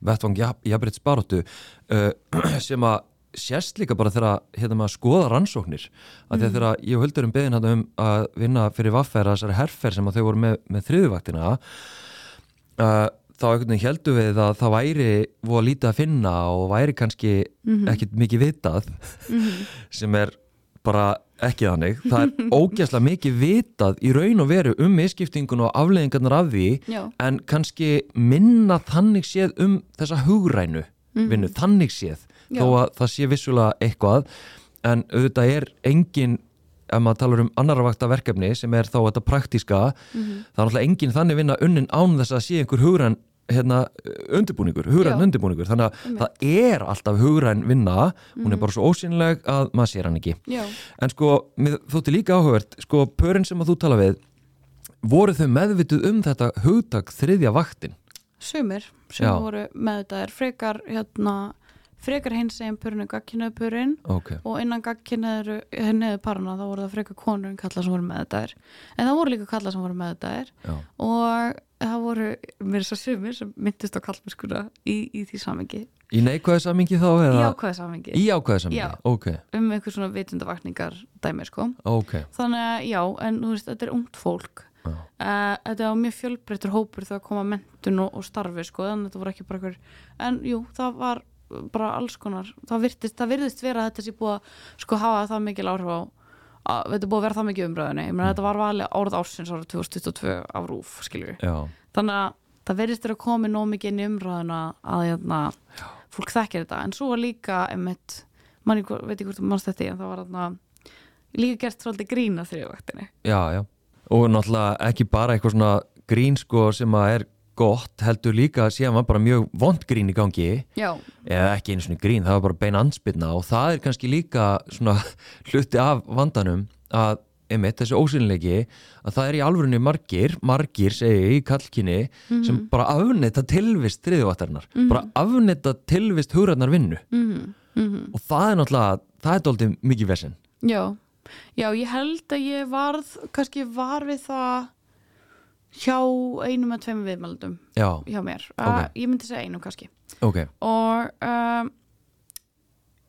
vettvang jafnbryttis baróttu uh, sem að sérst líka bara þegar hérna maður skoða rannsóknir. Að því að þegar ég og Huldur um beðin um að vinna fyrir vaffæra þessari herfer sem að þau voru með, með þriðuvaktina uh, þá einhvern veginn heldur við að það væri voða lítið að finna og væri kannski ekkit mikið vitað sem er bara ekki þannig það er ógæslega mikið vitað í raun og veru um misskiptingun og afleðingarnar af því Já. en kannski minna þannig séð um þessa hugrænu vinnu, þannig séð Já. þó að það sé vissulega eitthvað en auðvitað er engin ef maður talar um annara vakta verkefni sem er þá þetta praktíska það er náttúrulega engin þannig vinna unnin án þess að sé einhver hugræn hérna, undirbúningur, hugræn Já. undirbúningur. Þannig að það er alltaf hugræn vinna hún er bara svo ósynleg að maður sér hann ekki. Já, en sko, þótti líka áhugavert sko, pörin sem að þú tala við voru þau meðvituð um þetta hugtak þriðja vaktin? Sumir sem voru með þetta er frekar hérna, frekar hins sem purinu gagkinuðu purin ok, og innan gagkinuðu henniðu parana þá voru það frekar konur en kalla sem voru með þetta er en það voru líka kalla sem voru með þetta er já, og það voru mér svo sumir sem myndist á kallmennskuna í, í því samengi í neikvæðu samingi þá í eða ákvæði samengi í ákvæðu samingi, Já. ok, um einhver svona vitundavakningar dæmi sko. Ok. Þannig að já, en þú veist, þetta er ungt fólk. Uh, þetta var mjög fjölbreyttur hópur þegar koma mentun og, og starfi sko, þannig að þetta voru ekki bara einhver en jú, það var bara alls konar. Það virðist, það virðist vera að þetta sé búið að sko hafa það mikil áhrif á að þetta búið að vera það umræðinni ég meina þetta var valið árið ársins árið 2022 af rúf, já, þannig að það verðist vera komið nóg mikið inn í umræðina að hérna, fólk þekkir þetta. En svo var líka einmitt, manni, veit ekki hvort mannst þetta en það var þarna líka gert svolítið grína þriðvaktinni já, já. Og náttúrulega ekki bara eitthvað svona grín sko sem að er gott heldur líka síðan var bara mjög vond grín í gangi. Já, eða ekki einu svona grín, það var bara bein anspilna og það er kannski líka svona hluti af vandanum að einmitt þessi ósynleiki að það er í alvörunni margir, margir segi í kallkinni sem bara afnetta tilvist þriðjavattarinnar, bara afnetta tilvist hugrætnar vinnu mm -hmm. og það er náttúrulega, það er dálítið mikið vesen. Já. Já, ég held að ég varð kannski var við það hjá einum að tveim viðmældum já, hjá mér, Ok. uh, ég myndi segja einum kannski. Ok, og um,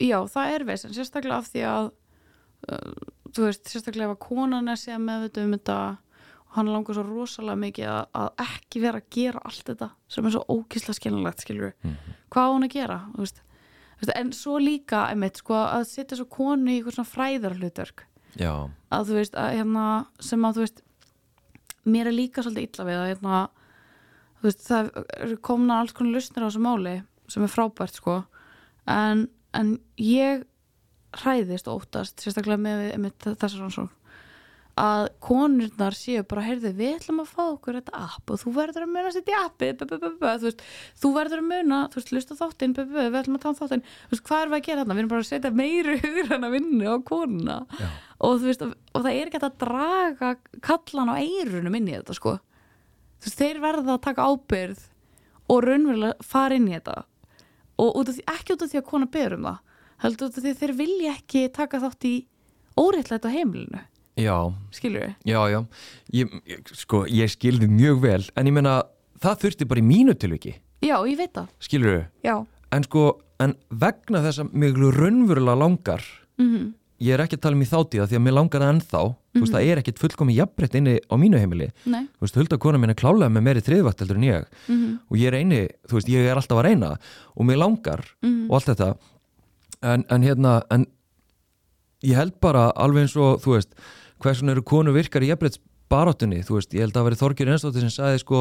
já, það er vesen sérstaklega af því að uh, þú veist, sérstaklega ef að konan er síðan með um þetta og hann langar svo rosalega mikið að, að ekki vera að gera allt þetta sem er svo ókísla skiljanlegt skilur hvað á hún að gera þú veist, veist, en svo líka einmitt, sko, að setja svo konu í eitthvað svona fræðarhlutverk. Að þú veist, að, hérna, sem að þú veist mér er líka svolítið illa við að hérna, veist, það eru komna alls konar lausnir á þessu máli sem er frábært sko. En, en ég hræðist og óttast sérstaklega með, með þessar rannsókn að konurnar séu bara, heyrðu, við ætlum að fá okkur þetta app og þú verður að muna að setja appi þú, þú verður að muna, þú veist, lusta þáttinn bu, bu, við ætlum að tala um þáttinn, þú veist, hvað erum við að gera þarna? Við erum bara að setja meiri hugur hann að vinna á konuna. Já, og veist, og, það er ekki að draga kallan á eirunum inn í þetta sko. Veist, þeir verða að taka ábyrð og raunverulega fara inn í þetta. Og út því, ekki út af því að kona ber um það heldur út af því að þeir vilja ekki taka þátt í óreittlætt á heimilinu. Já. Skilur við? Já, já, ég, sko, ég skilði mjög vel en ég meina það þurfti bara í mínu tilviki. Já, ég veit það. Skilur þau, já, en sko en vegna þess að mig raunverulega langar mhm, ég er ekki að tala um í þáttíða því að mér langar það ennþá. Þú veist, það er ekkit fullkomi jafnbreytt inni á mínu heimili. Nei. Þú veist, hulda kona mín er klálega með meiri triðvakt heldur en ég. Mhm, og ég er eini, þú veist, ég er alltaf að reyna. Og mér langar mhm, og allt þetta. En, en hérna, en ég held bara alveg eins og, þú veist hversun eru konu virkar í jafnbreytt barátunni, þú veist, ég held að það veri Þorgjur einstóttir sem sagði sko,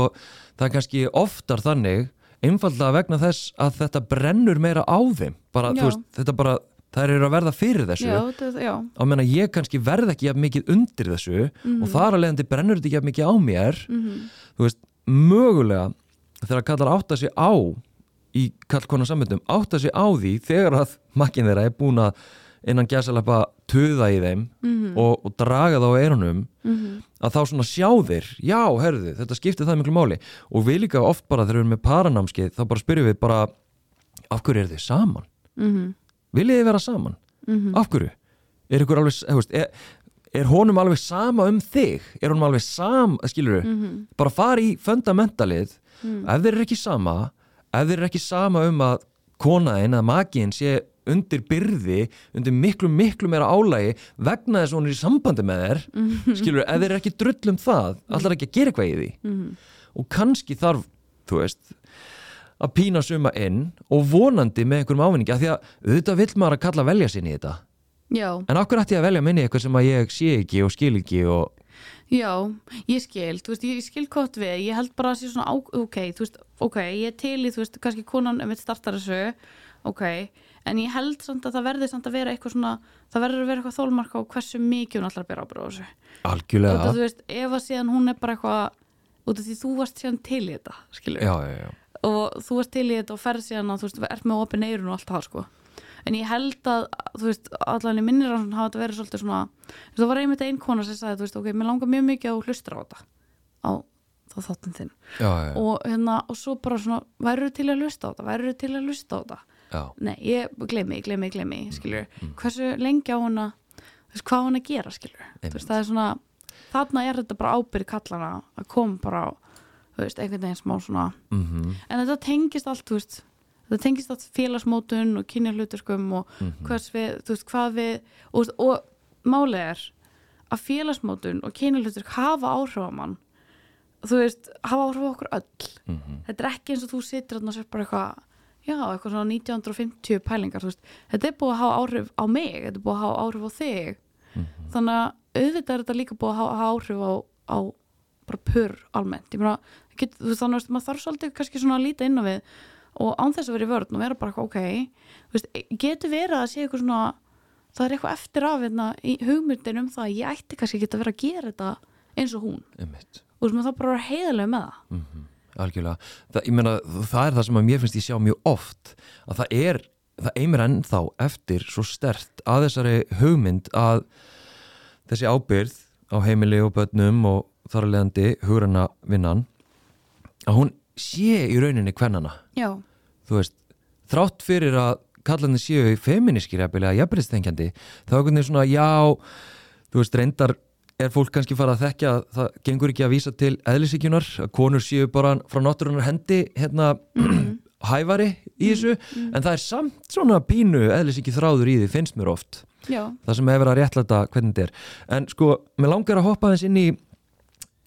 það er kannski oftar þannig, einfallega vegna þess að þetta brennur meira á þeim. Bara, Þær eru að verða fyrir þessu. Já, þetta, já, meðan að ég kannski verð ekki jafn mikið undir þessu og þar að leiðandi brennur þetta ekki jafn mikið á mér. Mhm, þú veist, mögulega þegar kallar átta sig á í kallkona samöndum, átta sig á því þegar að makkin þeirra er búin að innan gæsalappa töða í þeim mhm, og, og draga þá á eyrunum mhm, að þá svona sjá þeir, já, herðu, þetta skiptir það miklu máli. Og við líka oft bara þegar við erum með paranámskeið, þá bara spyrjum við bara af hverju eru þið saman? mhm, Viljið þið vera saman? mhm Af hverju? Er alveg, er, er honum alveg sama um þig? Er honum alveg sama, skilur mhm, bara fara í fundamentalið Mm. ef þeir eru ekki sama ef þeir eru ekki sama um að konaðin eða magiðin sé undir byrði undir miklu miklu meira álægi vegna þess að hún er í sambandi með þér skilur, ef þeir eru ekki drull um það allar ekki að gera eitthvað í því mhm, og kannski þarf, þú veist að pína suma inn og vonandi með einhverjum ávinningi af því að auðvitað vill maður að kalla velja sinni í þetta já, en okkur ætti ég að velja minni eitthvað sem að ég sé ekki og skil ekki og Já, ég skil, þú veist, ég skil gott við, ég held bara að sé svona, ok, þú veist, ok, ég er til í, þú veist, kannski konan um eitt startar þessu, ok, en ég held samt að það verði samt að vera eitthvað svona, það verður að vera eitthvað þólmarka á hversu mikið hún að bera ábyrgð á þessu. Út algjörlega þú veist, ef að síðan hún er bara eitthvað, út af því þú varst síðan til í þetta, skilur, já, já, já. Og þú varst til í þetta og ferð síðan að, þú veist, ert með opin eirun og allt það, sko. En ég held að, þú veist, allan í minnir hafa þetta verið svolítið svona, þú var einmitt ein kona sem sagði, þú veist, ok, mér langar mjög mikið að hlustra á þetta, á þá þáttin þinn. já, já. Og hérna, og svo bara svona, værið til að hlusta á þetta, værið til að hlusta á þetta. já. Nei, ég gleymi, gleymi, gleymi, skilur, hversu lengi á hún að, þú veist, hvað að gera, skilur. Veist, það er svona, þarna er þetta bara ábyrð kallana að koma bara á, veist, einhvern veginn smá svona, Mm en þetta tengist allt, veist, þetta tengist allt félagsmótun og kynja hluturskum og hvers við, þú veist, hvað við og, og málið er að félagsmótun og kynja hlutursk hafa áhrif á mann. Þú veist, hafa áhrif á okkur öll. Mhm. þetta er ekki eins og þú þarna og sér bara eitthvað já, eitthvað svona 1950 pælingar, þú veist, þetta er búið að hafa áhrif á mig, þetta er búið að hafa áhrif á þig. Þannig að auðvitað er þetta líka búið að hafa áhrif á, á bara pur almennt. Ég meina, get, þú veist, þannig að maður þarf svolítið kannski svona að líta inn á við og án þess að vera í vörn og vera bara ok veist, getur verið að sé eitthvað svona það er eitthvað eftir af hérna, í hugmyndin um það að ég ætti kannski að vera að gera þetta eins og hún Einmitt. og sem það bara að vera heiðalega með það Mhm. algjörlega, það, ég meina það er það sem að mér finnst ég sjá mjög oft að það er, það eimir ennþá eftir svo stert að þessari hugmynd að þessi ábyrð á heimili og börnum og þar að leiðandi hugranna vinnan að hún sé í rauninni hvernana já, þú veist, þrátt fyrir að kallandi séu feminískir eða jafnbyrðstengjandi, þá er einhvern veginn svona já, þú veist, reyndar er fólk kannski fara að þekkja að það gengur ekki að vísa til eðlisíkjunar að konur séu bara frá náttúrunar hendi hérna hæfari í þessu, en það er samt svona pínu eðlisíki þráður í því finnst mér oft, já, það sem hefur að réttlæta hvernig þetta er, en sko mér langar að hoppa aðeins inn í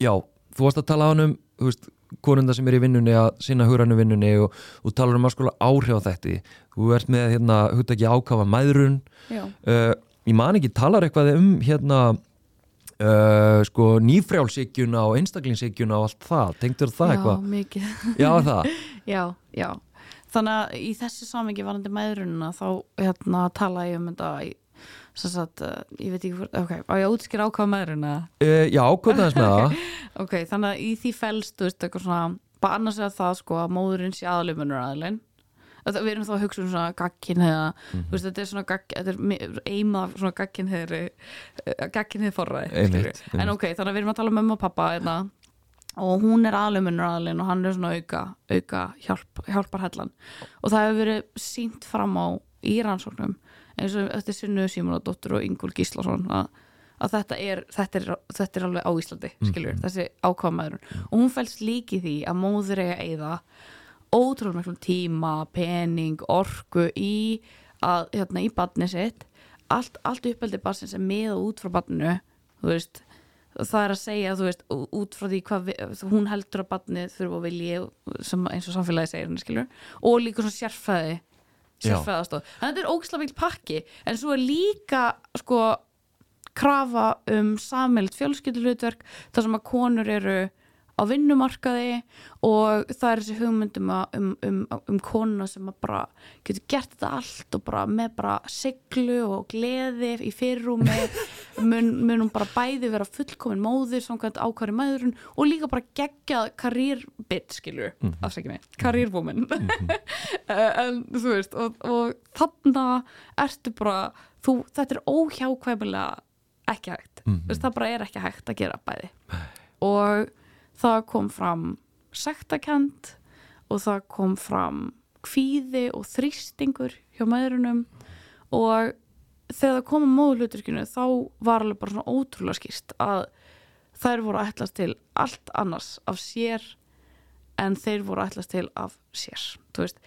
já, þú varst að tala á hann um þú veist, konunda sem er í vinnunni að sinna hugrannu vinnunni og þú talar um að skola áhrif á þetta þú ert með hérna hugtaki ákafa mæðrun. Já, uh, ég man ekki talar eitthvað um hérna uh, sko nýfrjálsíkjuna og einstaklingsíkjuna og allt það, tengdur það já, eitthvað? mikið. Já það, já, já. Þannig að í þessu samengi varandi mæðrunina þá hérna tala ég um þetta í sagt, uh, ég veit ekki hvort, ok, á ég að útskýra ákvað mæðruna uh, já, hvað aðeins með það. Ok, þannig að í því felst, þú veist, eitthvað svona bara annars er það sko að móðurinn sé aðlumunur aðlinn við erum þá að hugsa um svona gagkin eða, þú veist, þetta er svona er mi- eimað svona gagkin gagkin hefur skilurðu. en ok, þannig að við erum að tala um mamma og pappa hérna, og hún er aðlumunur aðlinn og hann er svona auka, auka hjálp, hjálparhellan. Og það hefur verið sínt fram á í rannsóknum eins og eftir Sunnu Símonadóttur og Ingúl Gíslason að, að þetta er, þetta er, þetta er alveg á Íslandi skilur, þessi ákvæmaður og hún fælst líki því að móður eiga eða ótrúlega miklum tíma pening, orku í að, hérna, í badni sitt. Allt, allt uppeldi badsins er með og út frá badninu þú veist. Það er að segja, þú veist, út frá því hvað við, hún heldur að badnið þurfa að vilji sem, eins og samfélagi segir henni skilur og líka svona sérfræði Já. sérfræðastóð, þannig að þetta er ógislega mikil pakki en svo er líka sko krafa um samheilt fjölskyldulutverk þar sem að konur eru á vinnumarkaði og það er þessi hugmyndum um, um, um konuna sem bara getur gert þetta allt og bara með bara siglu og gleði í fyrirrúmi. Mun, mun hún bara bæði vera fullkomin móðir samkvæmt ákværi maðurinn og líka bara geggjað karýrbit skilur, mm -hmm. afsækja mig, karýrwoman en þú veist og, og þarna ertu bara þú, þetta er óhjákvæmilega ekki hægt, mm -hmm. það bara er ekki hægt að gera bæði. Og það kom fram sektakent og það kom fram kvíði og þrýstingur hjá maðurunum og þegar það kom að móðluturkinu þá var alveg bara svona ótrúlega skýrt að þær voru að ætlast til allt annars af sér en þeir voru að ætlast til af sér þú veist,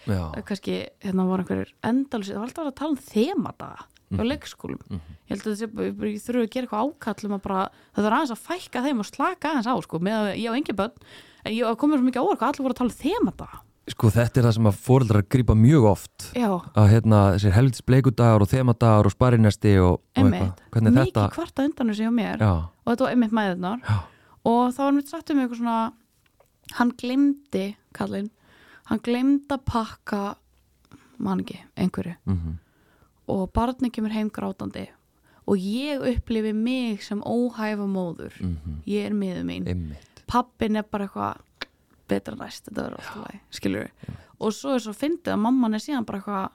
kannski hérna voru einhverjir endalus, það var alltaf að tala um þemadaga Mhm. Hjá leikskólum. Ég held að ég þurfu að gera eitthvað ákall um að bara, það er aðeins að fækka þeim og slaka aðeins á, sko, með að ég á engin börn. En ég komið svo mikið á orku, allir voru að tala um þemadaga Sko þetta er það sem að fóreldrar grípa mjög oft. Já, að hérna þessir helvits bleikudagar og þemadagar og sparinesti og, og Hvernig mikið þetta kvarta undan þessi hjá mér. Já, og þetta var einmitt mæðurnar. Já, og þá var mitt sagt um eitthvað svona hann glemdi, kallinn hann glemdi að pakka man ekki, einhverju. Mhm, og barni kemur heim grátandi og ég upplifi mig sem óhæfa móður. Mhm, ég er miður mín. Einmitt. Pappin er bara eitthvað betra næst, þetta verður alltaf læg skilur og svo er svo fyndið að mamman er síðan bara eitthvað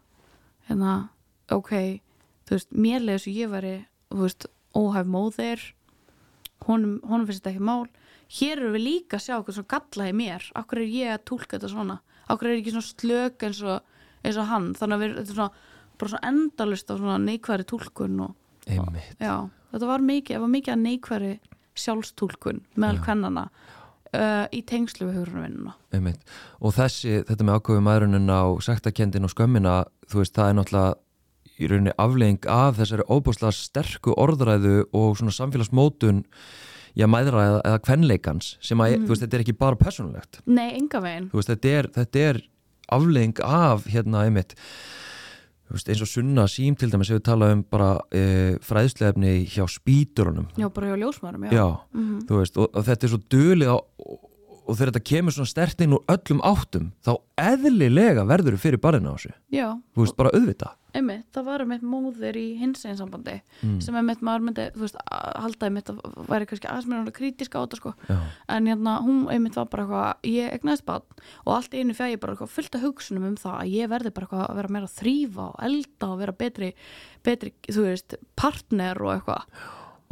hérna, ok, þú veist mér leiði svo ég veri, þú veist óhæf móðir. Honum, honum finnst þetta ekki mál. Hér eru við líka að sjá eitthvað svo galla í mér. Akkur er ég að túlka þetta svona? Akkur er ég ekki svona slök eins og, eins og hann? Þannig að við, þetta er svona bara svona endalust á svona neikværi túlkun og Einmitt Já, þetta var mikið, var mikið neikværi sjálfstúlkun meðal kvennana uh, í tengslu við. Einmitt. Og þessi, þetta með ákveðu maðurinn á sektakendin og skömmina, þú veist, það er náttúrulega í rauninni aflegging af þessari óbúslega sterku orðræðu og svona samfélagsmótun já, mæðra eða, eða kvenleikans sem að, þú veist, þetta er ekki bara persónulegt Nei, enga veginn. þú veist, þetta er, þetta er aflegging af, hérna, einmitt veist, eins og Sunna Sím til dæmis hefur talað um bara e, fræðslefni hjá spýturunum Já, bara hjá ljósmarum, já. já, Mhm. þú veist, og, og þetta er svo dulið á, og, þegar þetta kemur svona stertinn úr öllum áttum, þá eðlilega verður fyrir barina á þessu, Já, þú veist, bara auðvita einmitt, það var einmitt móðir í hinsegin sambandi Mm. sem einmitt maður myndi, þú veist, að halda einmitt að væri kannski aðeins mér kritíska á þetta sko. Já, en hérna, hún einmitt var bara eitthvað ég egnaðist bann og allt einu fjæði bara eitthvað fullt af hugsunum um það að ég verði bara eitthvað að vera meira að þrýfa og elda og vera betri, betri þú veist, partner og eitthvað.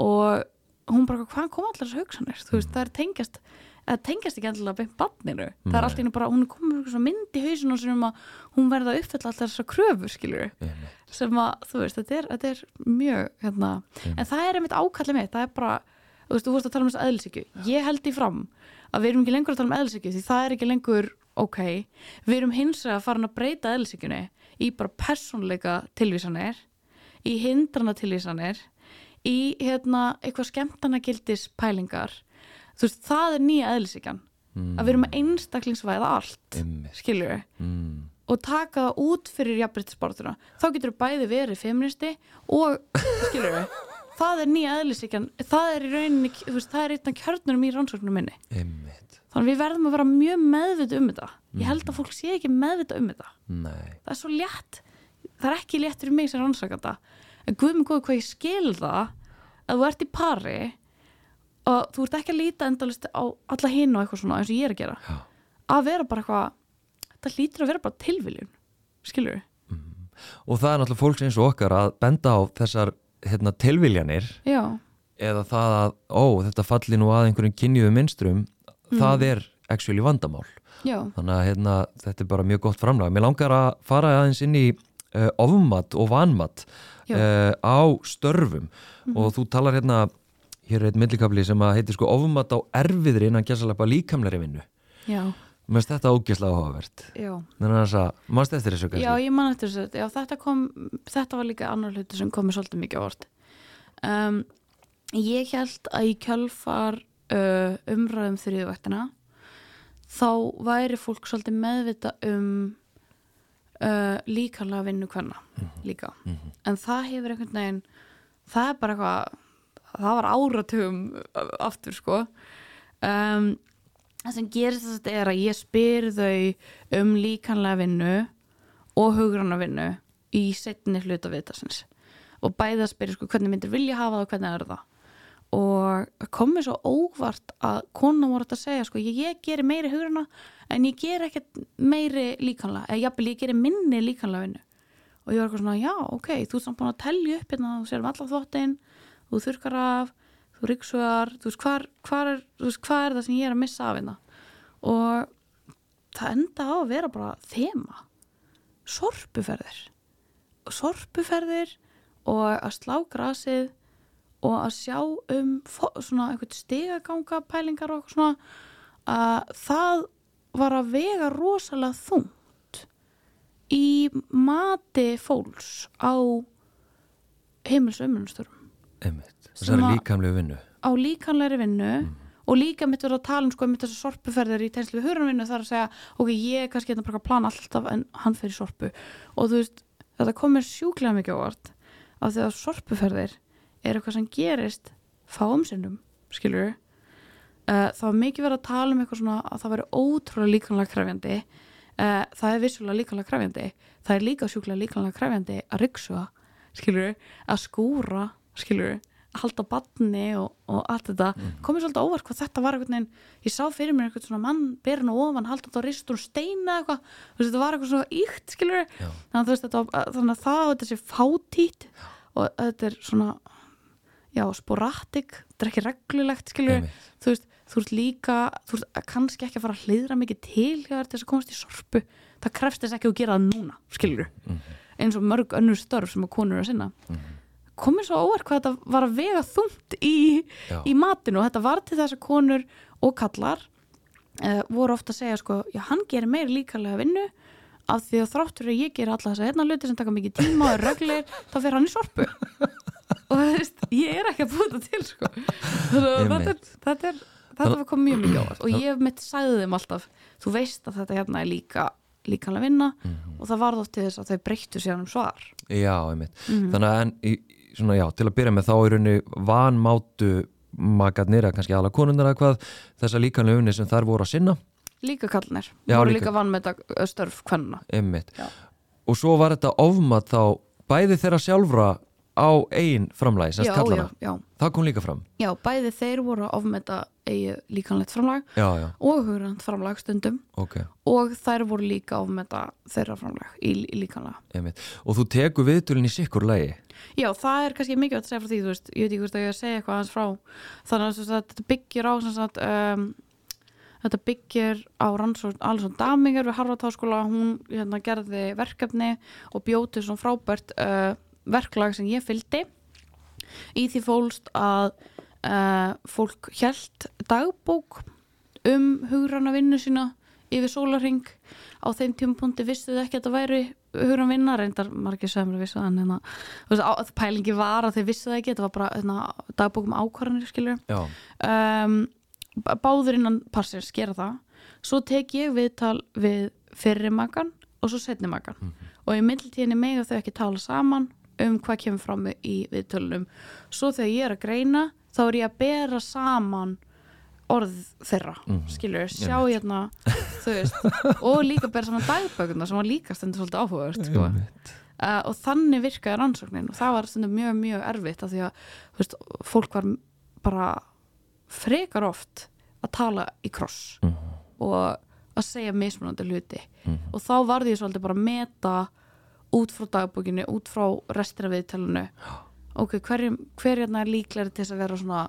Og hún bara, hvað kom allar þessar hugsanir, þú veist, það er tengjast það tengjast ekki endilega beint banninu það er allt í einu bara, hún er komið mynd í hausinu sem um að hún verði að uppfella allar þessar kröfur skilur einmitt. sem að, þú veist, þetta er, þetta er mjög, hérna, en það er einmitt ákallið mitt, það er bara, þú veist, þú vorst að tala um þess eðlisíkju, ég held í fram að við erum ekki lengur að tala um eðlisíkju því það er ekki lengur, ok. Við erum hins að fara að breyta eðlisíkjunni í bara persónleika tilvísanir, í hindrana tilvísanir, í hérna, eitthvað skemmtana gildis pælingar, þú veist, það er nýja eðlisíkjan, að við erum að einstaklingsvæða allt, Einmitt. skilur við Mm. og taka það út fyrir jafnbryttisbortuna þá getur þú bæði verið feministi og, skilur við það er nýja eðlisíkjan, það er í rauninni þú veist, það er einna kjörnurum í rannsóknum minni. Einmitt, þannig við verðum að vera mjög meðvita um þetta. Ég held að fólk sé ekki meðvita um þetta. Nei. Það er svo létt. Það er ekki létt fyrir mig sem rannsakanda. En guð mig góð hvað ég skil það að þú ert í pari og þú ert ekki að líta endalist á alla hinn og eitthvað svona eins og ég er að gera. Já. að vera bara eitthvað þetta hlýtur að vera bara tilviljun skilur við og það er náttúrulega fólks eins og okkar að benda á þessar hérna, tilviljanir Já, eða það að, ó, þetta falli nú að einhverjum kynjuðu minnstrum það er actually vandamál. Já, þannig að hérna, þetta er bara mjög gott framlag. Mér langar að fara aðeins inn í uh, ofmat og vanmat uh, á störfum. Og þú talar hérna hér er eitt millikabli sem að heitir sko ofmat á erfiðri innan gæsalapa líkamlega vinnu. Já, mér finnst þetta ógeðslega áhugavert. Já. Þannig að þess að, mannst eftir þessu kannski? Já, ég man eftir þessu, já, þetta kom þetta var líka annar hluti sem komið svolítið mikið á orð um, Ég held að í kjölfar uh, umræðum þriðvættina þá væri fólk svolítið meðvita um uh, líkanlega vinnu hvenna líka, en það hefur einhvern veginn það er bara eitthvað það var áratugum aftur sko. Um, það sem gerist þess að er að ég spyr þau um líkanlega vinnu og hugranna vinnu í setni hluta viðtarsins og bæða spyrir sko hvernig myndir vilja hafa það og hvernig er það? Og komið svo óvart að konan voru að segja sko ég, ég gerir meiri hugranna en ég ger ekkert meiri líkanlega eða jafnvel ég gerir minni líkanlega vinnu. Og ég var eitthvað svona já ok þú ert samt búin að telja upp hérna þú sér um allar þvottin þú þurkar af, þú ríksugar þú veist hvar er, hvað er það sem ég er að missa af hérna? Og það enda á að vera bara þema. Sorpuferðir. Sorpuferðir og að slá grasið og að sjá um svona einhvern stigaganga pælingar og eitthvað svona að það var að vega rosalega þungt í mati fólks á. Sem þessari líkamlegu vinnu. á líkanlegri vinnu og líka mitt verið að tala um sko mitt þessu sorpuferðir í tegnslu við hurunvinnu þar að segja ok, ég er kannski hérna bara að plana alltaf en hann fer í sorpu. Og þú veist, þetta komir sjúklega mikið á vart af því að sorpuferðir er eitthvað sem gerist fáum sinnum, skilur uh, það var mikið verið að tala um eitthvað svona að það veri ótrúlega líkanlega krefjandi uh, það er vissulega líkanlega krefjandi það er líka sjúklega líkanlega krefjandi að ryggsuga, skilur að skúra, skilur að halda batni og, og allt þetta komið svolítið óvart hvað þetta var veginn ég sá fyrir mér einhvern svona mann berin og ofan halda þetta á ristur steina eitthvað þetta var eitthvað svona íkt skilur Já. þannig veist, þetta, var- þannig að það og þetta sé fátít og þetta er svona já, sporatik, þetta er ekki reglulegt skilur, þú veist þú ert líka, þú ert kannski ekki að fara að hlýðra mikið til hjá þér til þess að komast í sorpu. Það krefst þess ekki að gera það núna skilur, eins og mörg önnur störf sem að konur að sinna komið svo óvart hvað þetta var að vega þungt í, í matinu og þetta var til þess að konur og kallar uh, voru ofta að segja sko, já hann gerir meiri líkalega vinnu af því að þráttur að ég ger alla þess að hérna hluti sem taka mikið tíma og reglir þá fer hann í sorpu. Og þú veist, ég er ekki að búta til sko. Þetta, er- þetta er þetta var komið mjög mikið óvart. Og ég mitt sagði þeim alltaf, þú veist að þetta hérna er líka líkanlega vinna og það varð oft til þess að þau breyttu sér um svar. Já, einmitt. Þannig að en, í, svona, já, til að byrja með þá í rauninni vanmátu makarnir eða kannski aðla konundar eða hvað þessa líkanlega unni sem þær voru að sinna líka kallnir, Já, voru líka. líka vann með störf. Já. Og svo var þetta ofmat þá bæði þeirra sjálfra á eigin framlægi, semst já, já, já, Það kom líka fram. já, bæði þeir voru að ofmeta eigi líkanlegt já, og hugrand framlag stundum. Ok, og þær voru líka að ofmeta þeirra framlag í, í líkanlega. Og þú tekur viðtölin í sikkur lagi. Já, það er kannski mikið að segja frá því, veist, ég veit ekki hvort að ég að segja eitthvað aðeins frá. Þannig að, þetta byggir á sagt, um, þetta byggir á rannsókn Alison Daminger við Harvard Háskóla, hún hérna, gerði verkefni og bjóti svona frábært uh, verklag sem ég fylgdi. Í því fólst að uh, fólk hjælt dagbók um hugranna vinnu sína yfir sólarring á þeim tímapunkti vissu þau ekki að þetta væri hugrann vinna, reyndar margir sem vissu það en hérna, pælingi var að þau vissu það ekki, þetta var bara hérna, dagbók um ákvarðanir skilur um, b- báður innan passins gera það. Svo tek ég viðtal við fyrri makan og svo setni makan og í mittiltíðinni mega þau ekki tala saman um hvað kemur fram í viðtölunum. Svo þegar ég er að greina þá er ég að bera saman orð þeirra, mm skilur sjá hérna, þú veist og líka bera saman dagbökuna sem var líka stendur svolítið áhugavert sko. uh, og þannig virkaði rannsóknin og það var stundum mjög, mjög erfitt af því að veist, fólk var bara frekar oft að tala í kross og að segja mismunandi hluti. Og þá varði ég svolítið bara að meta út frá dagbókinu, út frá restina viðtælunu ok, hver, hver hérna er líklegri til þess að vera svona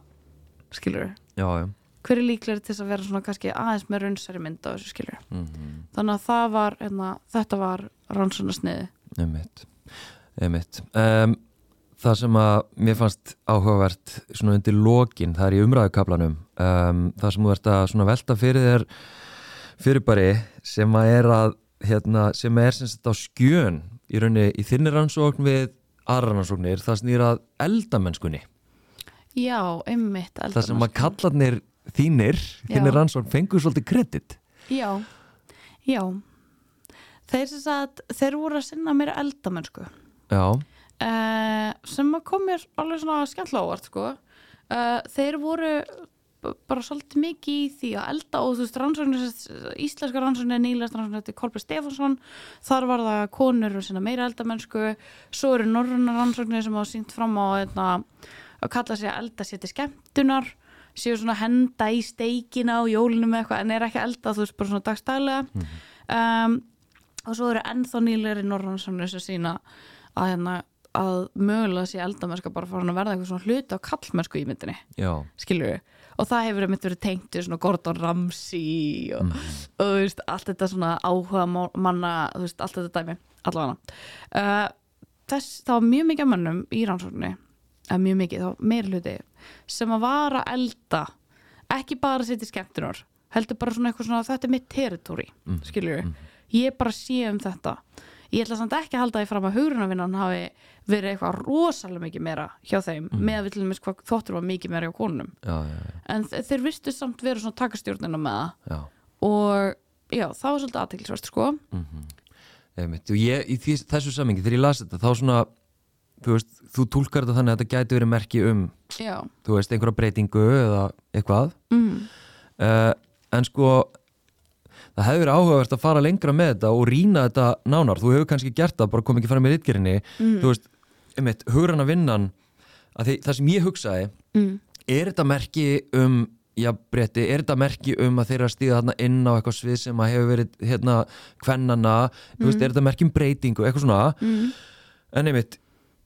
skilur, já, já. hver er líklegri til þess að vera svona kannski aðeins með raunsæri mynd á þessu skilur Mm þannig að það var, hérna, þetta var rannsóknarsniði Einmitt. Einmitt. Um, það sem að mér fannst áhugavert svona undir lokin, það er í umræðukablanum um, það sem þú ert að svona velta fyrir þér fyrirbæri sem að er að hérna, sem er sem sagt á skjön í rauninni í þinni rannsókn við aðra rannsóknir, það snýr að eldamennskunni, Já, einmitt það sem að kallarnir þínir, þinni rannsókn fengur svolítið kredit. Já, já. Þeir sem sagt, þeir voru að sinna mér eldamennsku. Já, uh, sem að kom mér alveg svona skemmtilega ávart sko. uh, þeir voru bara svolítið mikið í því að elda og þú veist rannsóknir, íslenska rannsóknir nýlega rannsóknir þetta er Kolbjörn Stefánsson. Þar var það konur og meira eldamennsku. Svo eru norruna rannsóknir sem hafa sínt fram á einna, að kalla sig að elda sér til skemmtunar séu svona henda í steikina og jólinu með eitthvað en er ekki elda þú veist bara svona dagstælega. Um, og svo eru ennþá nýlegri norrannsóknir sem sína að, hérna, að mögulega sé eldamennska bara farin að verða eitthvað svona hluti á kallmennsku í myndinni já, skilur við og það hefur einmitt verið tengt við svona Gordon Ramsay og, og þú veist, allt þetta svona áhuga manna, veist, allt þetta dæmi allavega. Uh, þess, það var mjög mikið af mönnum í rannsókninni eða mjög mikið, var meira hluti sem að vara elda ekki bara að setja skemmtunar heldur bara svona eitthvað svona, þetta er mitt territory mm. skilur við, ég bara sé um þetta ég ætla samt ekki að halda því fram að hugrunavinnan hafi verið eitthvað rosalega mikið meira hjá þeim með að við til dæmis hvað þóttur var mikið meira hjá konunum. Já, já, en þe- þeir vistu samt vera svona takastjórnina með það. Og já, það var svolítið aðteklisvert sko. Einmitt. og ég, í því, þessu samingi, þegar ég las þetta þá svona, þú veist, þú tólkar þetta þannig að þetta gæti verið merki um já, þú veist, einhverja breytingu eða eitthvað. Mm. uh, en sko það hefur verið áhugavert að fara lengra með þetta og rýna þetta nánar, þú hefur kannski gert það bara kom ekki fara með ritgerinni Mm. þú veist, einmitt, hugurana vinnan að því, það sem ég hugsaði Mm. er þetta merki um já, breyti, er þetta merki um að þeirra stíða þarna inn á eitthvað svið sem að hefur verið hérna, þú veist, er þetta merki um breytingu, eitthvað svona Mm. en einmitt,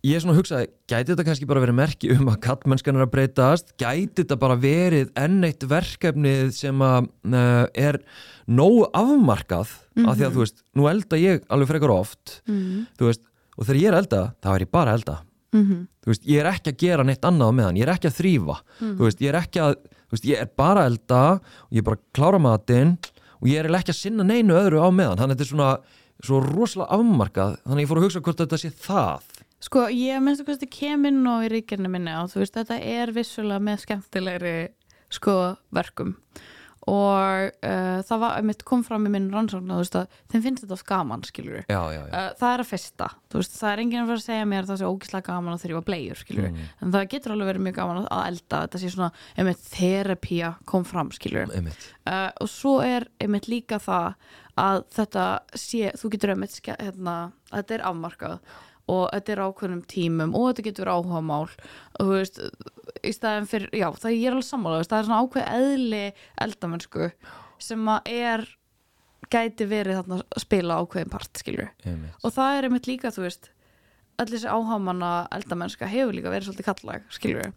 ég er svona að hugsaði gæti þetta kannski bara verið merki um að kallmennskan er að breytast, gæti þetta bara verið enn eitt verkefnið sem að uh, er nógu afmarkað, af því að þú veist nú elda ég alveg frekar oft Mm. þú veist, og þegar ég er elda, þá er ég bara elda. Mm þú veist, ég er ekki að gera neitt annað meðan, ég er ekki að þrýfa þú veist, ég er ekki að, þú veist, ég er bara elda og ég er bara að klára matinn og ég er ekki að sinna neinu öðru á meðan. Þannig að þetta er svona, svo rosalega afmarkað. Þannig að ég fór að hugsa hvort þetta sé það Sko, ég minnst að hvað kem inn á í ríkirni minni og þú veist, þetta er vissulega með skemmtilegri sko verkum. Og uh, það var, mitt kom fram í minn rannsókn að þú veist að þeim finnst þetta oft gaman, skilur já, já, já, Uh, það er að fyrsta, þú veist, það er enginn að fara að segja mér að það sé ógislega gaman að þrjófa bleiur skilur Mm. en það getur alveg verið mjög gaman að elda þetta sé svona, einmitt, þerapía kom fram, skilur einmitt. Uh, og svo er einmitt líka það að þetta sé, þú getur einmitt hérna, þetta er afmarkað og þetta er ákveðnum tímum og þetta getur verið áhugamál. Og þú veist, í staðin fyrir, já, það er alveg sammála, það er svona ákveð eðli eldamennsku sem að er gæti verið þarna að spila ákveðin part, einmitt, og það er einmitt líka, þú veist allir þessi áhamanna eldamennska hefur líka verið svolítið kallag, algjörlega.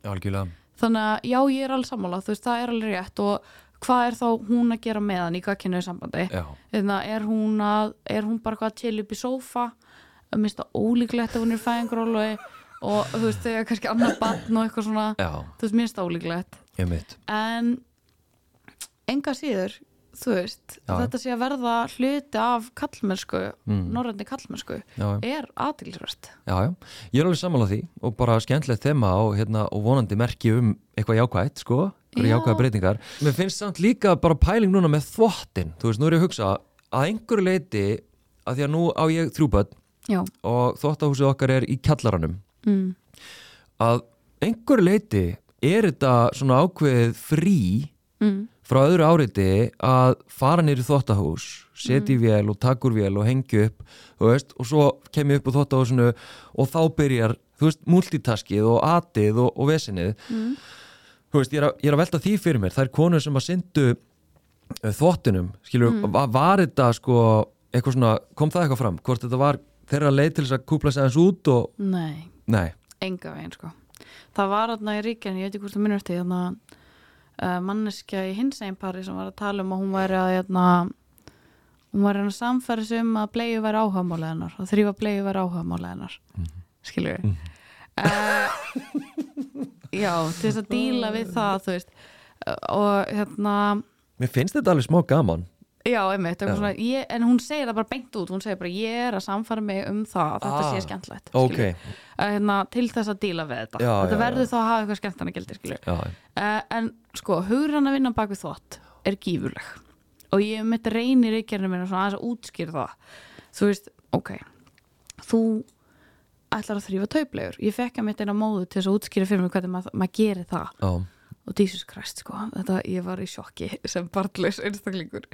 Þannig að já, ég er alveg sammála, þú veist, það er alveg rétt. Og hvað er þá hún að gera með hann í gagkinuðu sambandi? Já, Þeirna, er, hún að, er hún bara hvað til upp í sófa að mista ólíklegt að hún er fæðingrólu og þú veist, þegar kannski annar barn og eitthvað svona, já, þú veist, minnst ólíklegt en enga síður þú veist, Já. þetta sé að verða hluti af kallmennsku, Mm. norrændi kallmennsku er aðtilsvert Já, já, ég er alveg sammála því og bara skemmtilegt þema og, hérna, og vonandi merki um eitthvað jákvætt, sko, Já. jákvæða breytingar. Mér finnst samt líka bara pæling núna með þvottin, þú veist, nú er ég að hugsa að einhverju leiti, að því að nú á ég þrjúböld já, og þvottahúsið okkar er í kjallaranum, mm. að einhverju leiti er þetta svona ákveðið frí Mm. frá öðru áriti að fara nýri þvottahús, setja í vél og taka úr vél og hengja upp, veist, og svo kem ég upp á þvottahúsinu og þá byrjar, veist, multitaskið og atið og, og vesinið. Mm. Veist, ég er, að, ég er að velta því fyrir mér, það er konur sem að syndu þvottunum, skilur, Mm. var, þetta sko, eitthvað svona, kom það eitthvað fram, hvort þetta var þeirra leið til þess að kúpla sig aðeins út og, nei, nei, enga veginn sko. Það var þarna í ríkjan, ég veit ekki hvort þú minnur eftir þarna uh, manneskja í hins einn pari sem var að tala um að hún væri að hérna, hún var að samfæra sig um að bleiðu væri áhugamála hennar að þrýfa bleiðu væri áhugamála hennar. Skilur við já, til þess að díla við það þú veist. Og hérna Mér finnst þetta alveg smá gaman Já, einmitt, Já. svona, ég, en hún segir það bara beint út, hún segir bara ég er að samfara mig um það að þetta Ah, sé skemmtlegt Ok, skilurðu. Að, hérna, til þess að díla við þetta. Já, þetta já, verður þá að hafa eitthvað skemmtana gildi skilur. já, uh, en sko, hugur hann að vinna bak við þvott er gífurleg. Og ég mitt reynir í gerðinu aðeins að útskýra það. Þú veist, ok þú ætlar að þrýfa tauplegur ég fekk að mitt eina móðu til þess að útskýra fyrir mig hvernig maður mað gerir það. Já. Og Jesus Christ sko, þetta ég var í sjokki sem barnlaus einstaklingur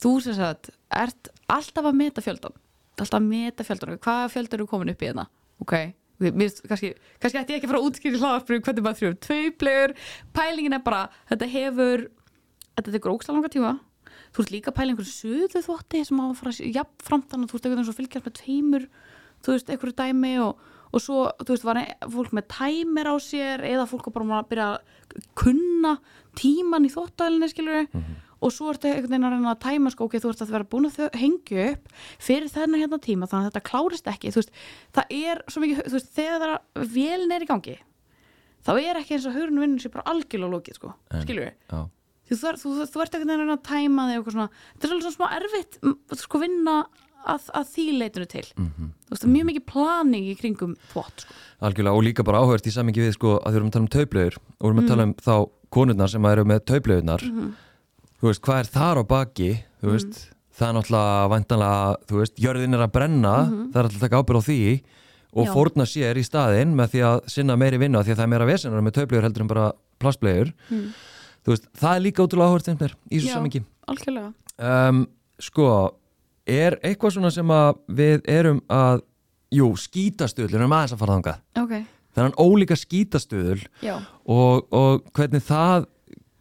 þú sem sagt, ert alltaf að meta fjöldan alltaf að meta fjöldan hvaða fjöldan eru komin upp í hérna? Ok, mér, kannski, kannski ætti ég ekki að fara að útskýra hlaðarspyrjum hvernig maður þrjum tveiplegur pælingin er bara, þetta hefur þetta tekur ógstlega langa tíma. Þú ert líka að pæla einhverju suðu þvotti sem á að fara jafn framtann og þú ert eitthvað eins og fylgjast með tveimur þú veist, einhverju dæmi og, og svo, þú veist, var ein- fólk með tæmir á sér eða fólk bara að byrja að kunna tíman í þvottælinni, skilur og svo ertu einhvern veginn að reyna að tæma sko, ok, þú ert að vera búin að hengja upp fyrir þennan hérna tíma, þannig að þetta klárist ekki. Þú veist, það er svo mikið, þú veist, þegar vélin er í gangi þá er ekki eins og hugurinn vinnur sér bara algjörlega lokið, sko, Já, þú, þú, þú, þú ert að reyna að tæma þig eitthvað svona, þetta er alveg svona smá erfitt sko vinna að, að því leitinu til. Mhm. þú veist, er mjög mikið planing í kringum þvott sko. algjörlega og líka bara áhört í samingi við sko að við erum að tala um tauplegur og við erum að tala um þá konurnar sem eru með tauplegurnar þú veist, hvað er þar á baki? Þú veist, það er náttúrulega væntanlega, þú veist, jörðin er að brenna það er alltaf að taka ábyrð á því og Já. fórna sér í staðinn með því að sinna meiri vinna því að það er meira vesenar með tauplegur heldur en bara plastblegur þú veist, það er líka ótrúlega áhört sem er í Já. samingi um, sko er eitthvað svona sem að við erum að jú, skítastuðl, við erum aðeins að fara þangað. Ok, þennan ólíka skítastuðl já, og, og hvernig það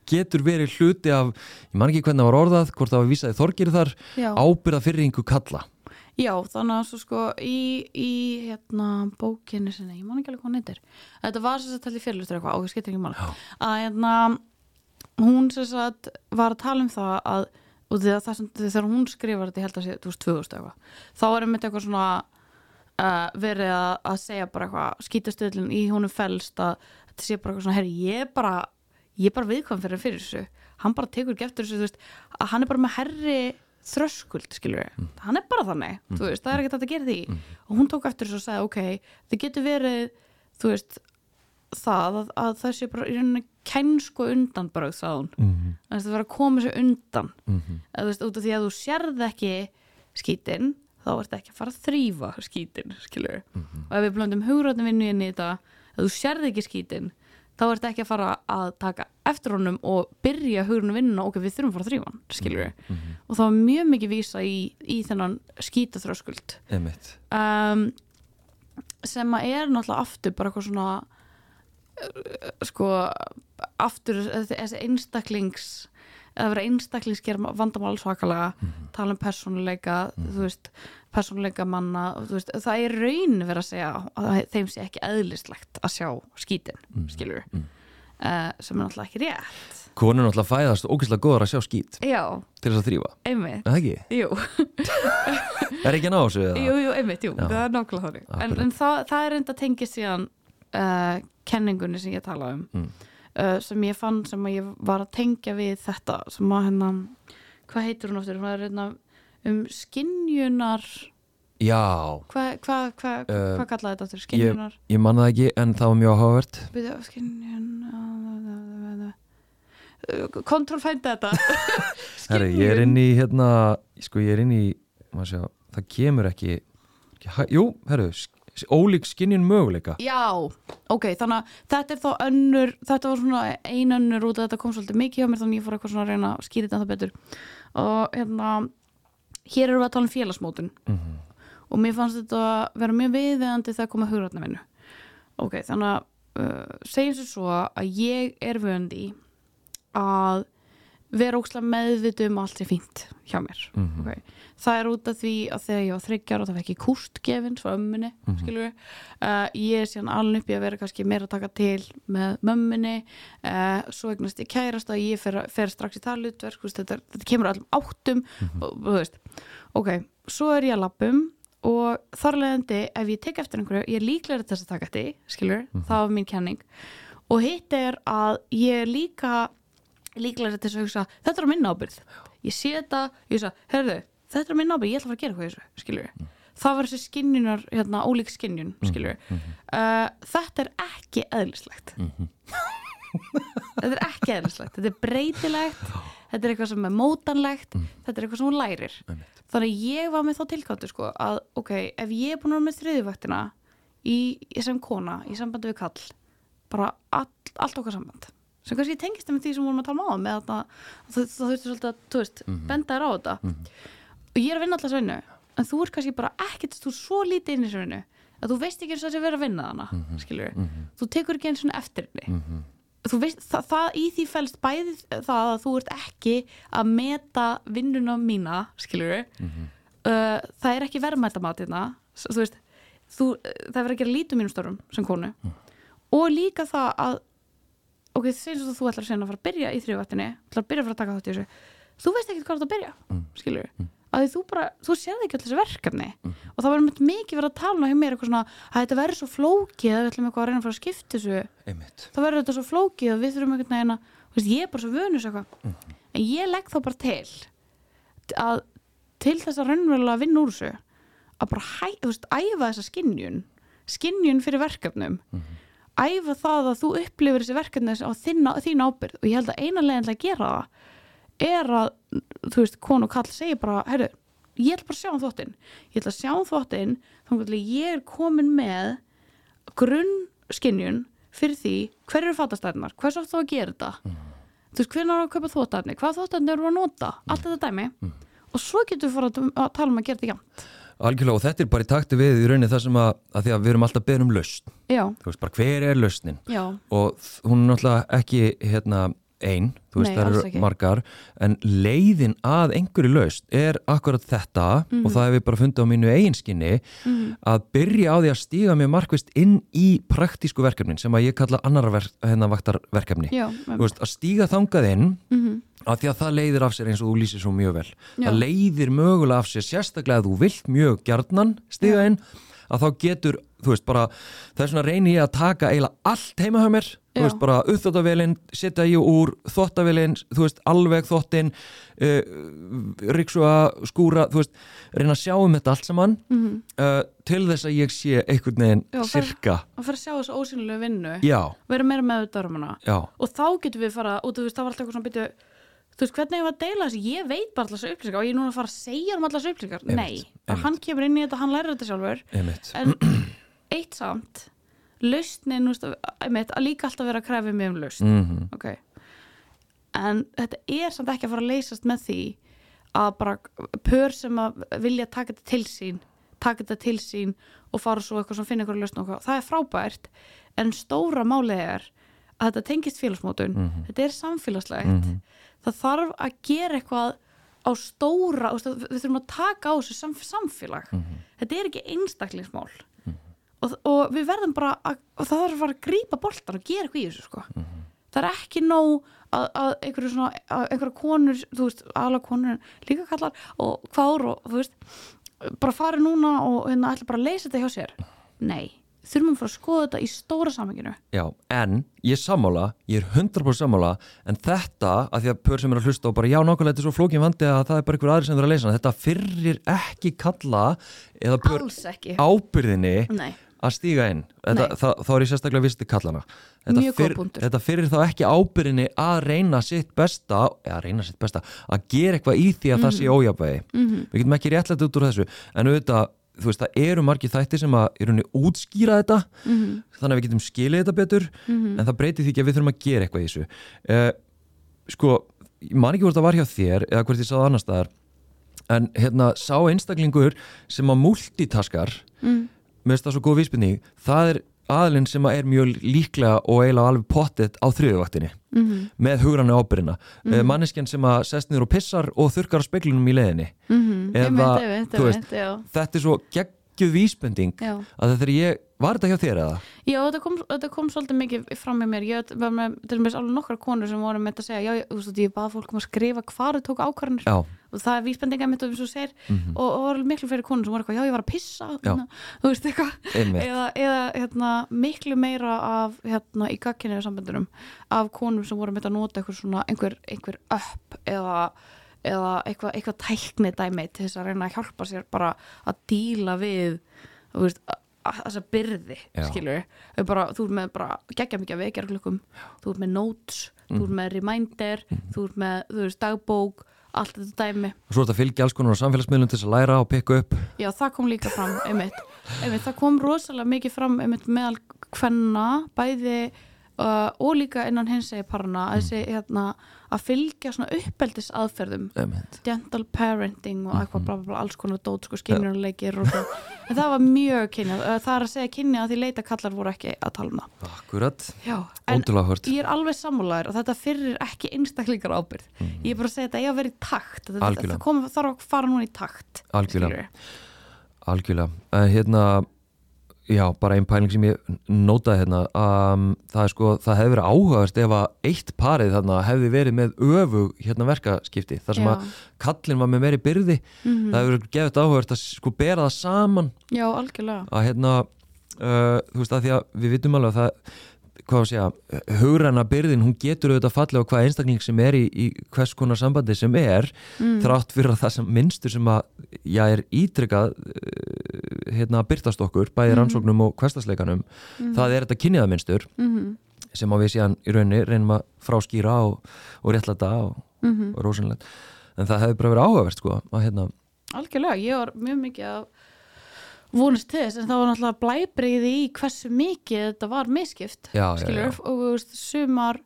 getur verið hluti af ég man ekki hvernig það var orðað, hvort það var vísaði þorgir þar, já. ábyrða fyrir einhver kalla. Já, þannig að svo sko í, í hérna bókinni sinni, ég man ekki alveg hvað hún heitir þetta var sem sagt allir fyrirlustur eitthvað ég skiptir ekki máli. Að hérna hún sem sagt var að tala um það að og þegar, það sem, þegar hún skrifar þetta ég held að sé, þú veist, 2000 eitthvað þá er einmitt eitthvað svona uh, verið að, að segja bara eitthvað skítastöðlun í honum felst að þetta sé bara eitthvað svona, herri, ég bara ég er bara viðkvæm fyrir fyrir þessu. Hann bara tekur eftir þessu, veist að hann er bara með herri þröskuld við, hann er bara þannig þú veist, það er ekki þetta að gera því. Og hún tók eftir þessu og sagði, ok, það getur verið þú veist það að, að það sé bara í rauninni kænsku undan bara þá hún mm -hmm. að það vera að koma sér undan. Mm -hmm. þú veist, út af því að þú sérð ekki skítinn, þá ert ekki að fara að þrýfa skítinn, skilur og ef við blöndum hugrættum vinnu inn í þetta ef þú sérð ekki skítinn þá ert ekki að fara að taka eftir honum og byrja hugrættum vinnuna ok, við þurfum að fara að þrýfa hann, skilur Mhm. og það var mjög mikið vísa í, í þennan skítaþröskuld. Um, sem að er náttúrulega aftur bara eitthvað svona uh, sko aftur þessi einstaklings eða vera einstaklingsger vandamál svakalega tala um persónuleika þú veist, persónuleika manna þú veist, það er raun verið að segja að þeim sé ekki eðlislegt að sjá skítin, skilur mm. uh, sem er náttúrulega ekki rétt. Konur náttúrulega fæðast ógeðslega góðar að sjá skít já, til þess að þrýfa, einmitt. Er það ekki? jú, er ekki að ná þessu jú, jú, einmitt, jú, Já. það er nákvæmlega þannig. En, en það, það er enda tengið síðan uh, kenningunni sem ég tala um. Mm. Uh, sem ég fann sem að ég var að tengja við þetta sem að hérna hvað heitir hún aftur, hún er hérna um skinjunar já, hvað hva, hva, hva kallaði þetta aftur, skinjunar ég manna það ekki en það var mjög áhugavert. Byrja, skinjun kontrol fænda þetta. Herri, ég er inn í hérna sko ég er inn í sjá, það kemur ekki, ekki hæ, jú, herru, sk- ólík skinjun möguleika. Já, ok, þannig að þetta er þá önnur, þetta var svona ein önnur út að þetta kom svolítið mikið hjá mér þannig að ég fór eitthvað svona að reyna að skýra þetta betur. Og hérna hér erum við að tala um félagsmótun. Mhm. og mér fannst þetta að vera mjög viðeigandi þegar komið hugrætna vinnu. Ok, þannig að uh, segjum sér svo að ég er vöndi að vera ókslega meðvitu um allt sem fínt hjá mér Mhm. okay. það er út af því að þegar ég var þryggjar og það fekk ég kústgefin svo ömmunni, mm Mhm. við uh, ég er síðan alveg upp í að vera kannski meira að taka til með mömmunni uh, svo eignast ég kærast að ég fer, fer strax í talutverk, þetta, þetta kemur allum áttum Mhm. og, og þú veist ok, svo er ég að lappum og þarlegandi ef ég tek eftir einhverju, ég er líklega þess að taka því, skilur, það var mín kenning og hitt er að ég er líka líklega til þess að hugsa, þetta er á minna ábyrð ég sé þetta, ég hugsa, herðu þetta er á minna ábyrð, ég ætla að fara að gera eitthvað í þessu, skilur það var þessi skinnjunar, hérna, ólík skinnjun skilur uh, þetta er ekki eðlislegt. Þetta er ekki eðlislegt. Þetta er breytilegt þetta er eitthvað sem er mótanlegt þetta er eitthvað sem hún lærir. Þannig ég var með þá tilkáttu sko að ok, ef ég er búin að vera með þriðivaktina í, í sem kona, í sambandi við kall bara all, allt okkar samband sem kannski tengist með því sem við vorum að tala um með að það þurfti svolítið að, þú veist, benda þér á þetta. Og ég er að vinna alltaf svennu en þú ert kannski bara ekkert, þú er svo lítið inn í svennu að þú veist ekki eins og þessi verið að vinna þarna mm -hmm. þú tekur ekki eins og eftir henni. Þú veist, það, það í því fælst bæði það að þú ert ekki að meta vinnuna mína skilur uh, það er ekki verðmættamatina þú veist, þú, það verður að gera lítum mínum störum sem konu. Og líka það að ok, þegar þú ætlar að segja að fara að byrja í þrjóðvættinni ætlar að byrja að fara að taka þátt í þessu. Þú veist ekki hvað það að byrja, skilur að því þú bara, þú séð ekki allir þessi verkefni. Og það var mjög mikið verið að tala um mér eitthvað svona, að þetta verður svo flókið að við ætlum eitthvað að reyna að fara að skipta þessu. Einmitt. Þá verður þetta svo flókið og við þurfum einhvern veginn að þú veist, ég er bara svo vönus eitthvað. En ég legg þá bara til að til þess að raunverulega vinna úr þessu að bara hæ, þú veist, æfa þessa skinnjun skinnjun fyrir verkefnum æfa það að þú upplifir þessi verkefni á þín, þín ábyrð og ég held að eina leginn til að gera það er að, þú veist, konu og kall segir bara, heyrðu, ég ætla bara að sjá um þvottin ég ætla að sjá um þvottin þannig að ég er komin með grunn skinnjun fyrir því hver eru fatastæðnar, hvers oft þá að gera þetta? Þú veist, hvernig er að kaupa þvóttæfni hvað þvóttæfni eru að nota, allt þetta dæmi. Og svo getur við fór að, að tala um að gera þetta jæmt Algjörlega og þetta er bara í takti við í rauninni það sem að, að því að við erum alltaf beðin um lausn. Já, þú veist bara hver er lausnin? Já, og hún er náttúrulega ekki hérna ein, þú veist Nei, það eru margar en leiðin að einhverju lausn er akkurat þetta Mhm. og það hef ég bara fundið á mínu eiginskinni að byrja á því að stíga mér markvist inn í praktísku verkefnin sem að ég kalla ver, hérna þú veist, að stíga þangað inn mm að því að það leiðir af sér eins og þú lýsir svo mjög vel Já. það leiðir mögulega af sér sérstaklega að þú vilt mjög gjarnan stiga inn að þá getur, þú veist, bara það er svona reyni ég að taka eiginlega allt heima hjá mér, þú Já. veist, bara uppþóttavélinn setja ég úr þóttavélinn þú veist, alveg þóttin uh, riksuga, skúra þú veist, reyna að sjá um þetta allt saman uh, til þess að ég sé einhvern veginn sirka. að fara að sjá þessu ósynlegu vinnu. Vera meira með um já, og þá getum við fara, og þú veist, það var alltaf eitthvað svona byrju, þú veist, hvernig ég var að deila þessu? Ég veit bara allar þessu upplýsingar. Og ég er núna að fara að segja um allar þessu upplýsingar, nei. Bara hann kemur inn í þetta, hann lærir þetta sjálfur. Einmitt. En eitt samt lausnin, þú veist, einmitt, að líka alltaf vera að kræfi mig um lausn, mm ok. En þetta er samt ekki að fara að leysast með því að bara pör sem að vilja taka þetta til sín taka þetta til sín og fara svo eitthvað sem finna eitthvað lausn og það er frábært en stóra málið er að þetta tengist félagsmótun, þetta er samfélagslegt það þarf að gera eitthvað á stóra, við þurfum að taka á þessu sam, samfélag. Þetta er ekki einstaklingsmál. Og, og við verðum bara að, og það þarf að grípa boltar og gera eitthvað í þessu sko. það er ekki nóg að, að einhverju svona, að einhverju konur þú veist, alveg konur líka kallar og kvár og þú veist bara fari núna og hérna ætla bara að leysa þetta hjá sér. Nei, þurfum að fara að skoða þetta í stóra samhenginu. Já, en ég er sammála, ég er 100% sammála en þetta, að því að pör sem er að hlusta og bara já, nákvæmlega þetta er svo flókin vandi að það er bara einhver aðri sem þurfa að leysa þetta fyrrir ekki kalla eða pör ábyrðinni nei, að stíga inn. Þetta, þá er ég sérstaklega vist til kallana þetta, punktur. þetta fyrir þá ekki ábyrðinni að reyna sitt besta eða reyna sitt besta, að gera eitthvað í því að það sé ójafvægi Mhm. við getum ekki réttlega út úr þessu en auðvitað, þú veist, það eru margir þættir sem að í rauninni útskýra þetta Mhm. þannig að við getum skilið þetta betur en það breytir því ekki að við þurfum að gera eitthvað í þessu uh, sko, man ekki hvort það var hjá þér eða hvort ég sá það annar staðar en hérna, sá einstaklingur sem að multitaskar mm. mér finnst það svo góð vísbyrning það er aðlinn sem að er mjög líklega og eiginlega alveg pottet á þriðuvaktinni Mm með hugrannu ábyrðina mm -hmm. manneskjan sem að sest niður og pissar og þurkar á speglunum í leiðinni -hmm. Eða, þú veist, já, þetta er svo geggjuð vísbending já. að þetta er ég, var þetta hjá þér eða? Já, þetta kom, þetta kom svolítið mikið fram með mér ég var með til dæmis alveg nokkra konur sem voru með þetta að segja já, ég, veist, ég bað fólk um að skrifa hvar þau tóku ákvarðanir Já, og það er vísbendinga mitt og eins og þú segir Mhm. og, og var miklu fyrir konur sem var eitthvað, já ég var að pissa hérna, þú veist eitthvað eða, eða hérna, miklu meira af hérna, í gagkinniðu sambandunum af konum sem voru með að nota svona einhver, einhver upp eða, eða eitthvað, eitthvað tækni dæmi til þess að reyna að hjálpa sér bara að díla við þú veist, þessa byrði Já. skilur við bara, þú ert með bara geggja mikið af vekjarklukkum þú ert með notes, þú Mhm. ert með reminder þú ert með, þú veist, dagbók allt þetta dæmi og svo er þetta fylgja alls konar á samfélagsmiðlum til þess að læra og pikka upp Já, það kom líka fram, einmitt. einmitt það kom rosalega mikið fram einmitt meðal hvenna, bæði uh, og líka innan hins eða parna að þessi, hérna, að fylgja svona uppeldis aðferðum gentle parenting og Mhm. eitthvað bla, bla, bla, alls konar dót, sko, skinjuleikir og svo en það var mjög kynjað, það er að segja kynjað að því leita kallar voru ekki að tala um það. Akkurat, ótrúlega hört ég er alveg sammálaður og þetta fyrir ekki einstaklingar ábyrð ég er bara að segja þetta eiga að vera í takt. Þetta, Mhm. Það kom, þarf að fara núna í takt Algjörlega. Algjörlega, hérna já, bara einn pæling sem ég nótaði hérna. Um, það er sko, það hefði verið áhugavert ef að eitt parið þarna hefði verið með öfug hérna verkaskipti. Þar sem Já. að kallin var með meiri byrði. Mhm. það hefði verið gefið áhugavert að sko bera það saman. Já, algjörlega. Að hérna uh, þú veist að því að við vitum alveg að það hvað að segja, hugræna byrðin hún getur auðvitað fallið á hvað einstakling sem er í, í hvers konar sambandi sem er mm. þrátt fyrir að það sem minnstur sem að já er ítrykkað uh, hérna að byrtast okkur bæði Mhm. rannsóknum og hverstasleikanum það er þetta kynniða minnstur mm sem að við síðan í rauninni reynum að fráskýra og, og réttlata og, -hmm. og rósanlegt en það hefði bara verið áhugavert sko að hérna, Algjörlega, ég var mjög mikið að vonast til þess en það var náttúrulega blæbreyði í hversu mikið þetta var miskipt já, já, skilur, já, og þú veist, sumar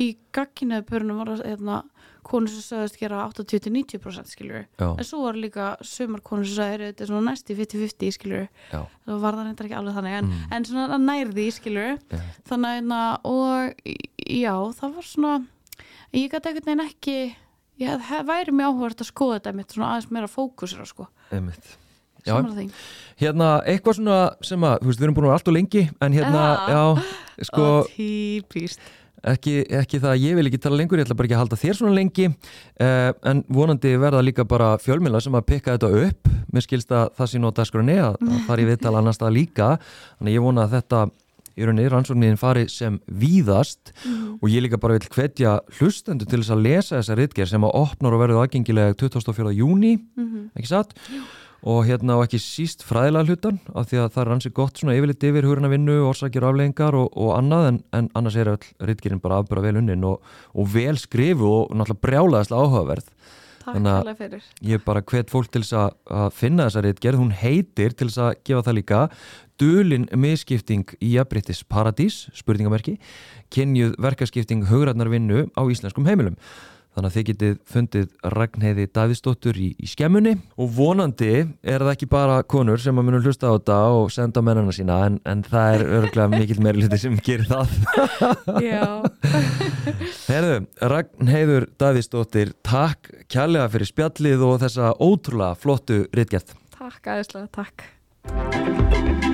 í gagkinuðu pörunum var hérna, konur sem sagðist gera 80-90% skilur, já, en svo var líka sumar konur sem sagði þetta er svona næsti 50-50 skilur, já, það var það reyndar ekki alveg þannig en, Mm. en svona nærði skilur já. þannig að hérna, og já, það var svona ég gæti einhvern veginn ekki ég hef, væri mjög áhugast að skoða þetta mitt svona aðeins meira fókusur sko. einmitt Já. Hérna, eitthvað svona sem að, þú veist, við erum búin að vera allt og lengi en hérna, Ah. já, sko Ó, típist ekki, ekki það að ég vil ekki tala lengur, ég ætla bara ekki að halda þér svona lengi uh, en vonandi verða líka bara fjölmjöla sem að pikka þetta upp mér skilst að það sé nota skrunni að, að fara í viðtala annars það líka þannig ég vona að þetta í rauninni rannsóknin fari sem víðast og ég líka bara vil hvetja hlustendur til þess að lesa þessa ritgerð sem að opnar og verður aðgengilega 24. júni Mhm. ekki satt? Og hérna og ekki síst fræðilega hlutan af því að það er ansið gott svona yfirleitt yfir hugurinn að vinnu, orsakir afleggingar og, og annað en, en annars er öll ritgerinn bara afbara vel unnin og, og vel skrifu og náttúrulega brjálaðislega áhugaverð. Þannig að- ég bara hvet fólk til að, að finna þessa ritgerð, hún heitir til að gefa það líka Dulin miskipting í jafnbryttis paradís, spurningamerki kynjuð verkaskipting hugrætnar vinnu á íslenskum heimilum þannig að þið getið fundið Ragnheiði Davíðsdóttur í, í skemmunni. Og vonandi er það ekki bara konur sem að munum hlusta á þetta og senda mennana sína en, en það er örgulega mikill meiri hluti sem gerir það. Já, Herðu, Ragnheiður Davíðsdóttir takk kærlega fyrir spjallið og þessa ótrúlega flottu ritgerð. Takk aðeinslega, takk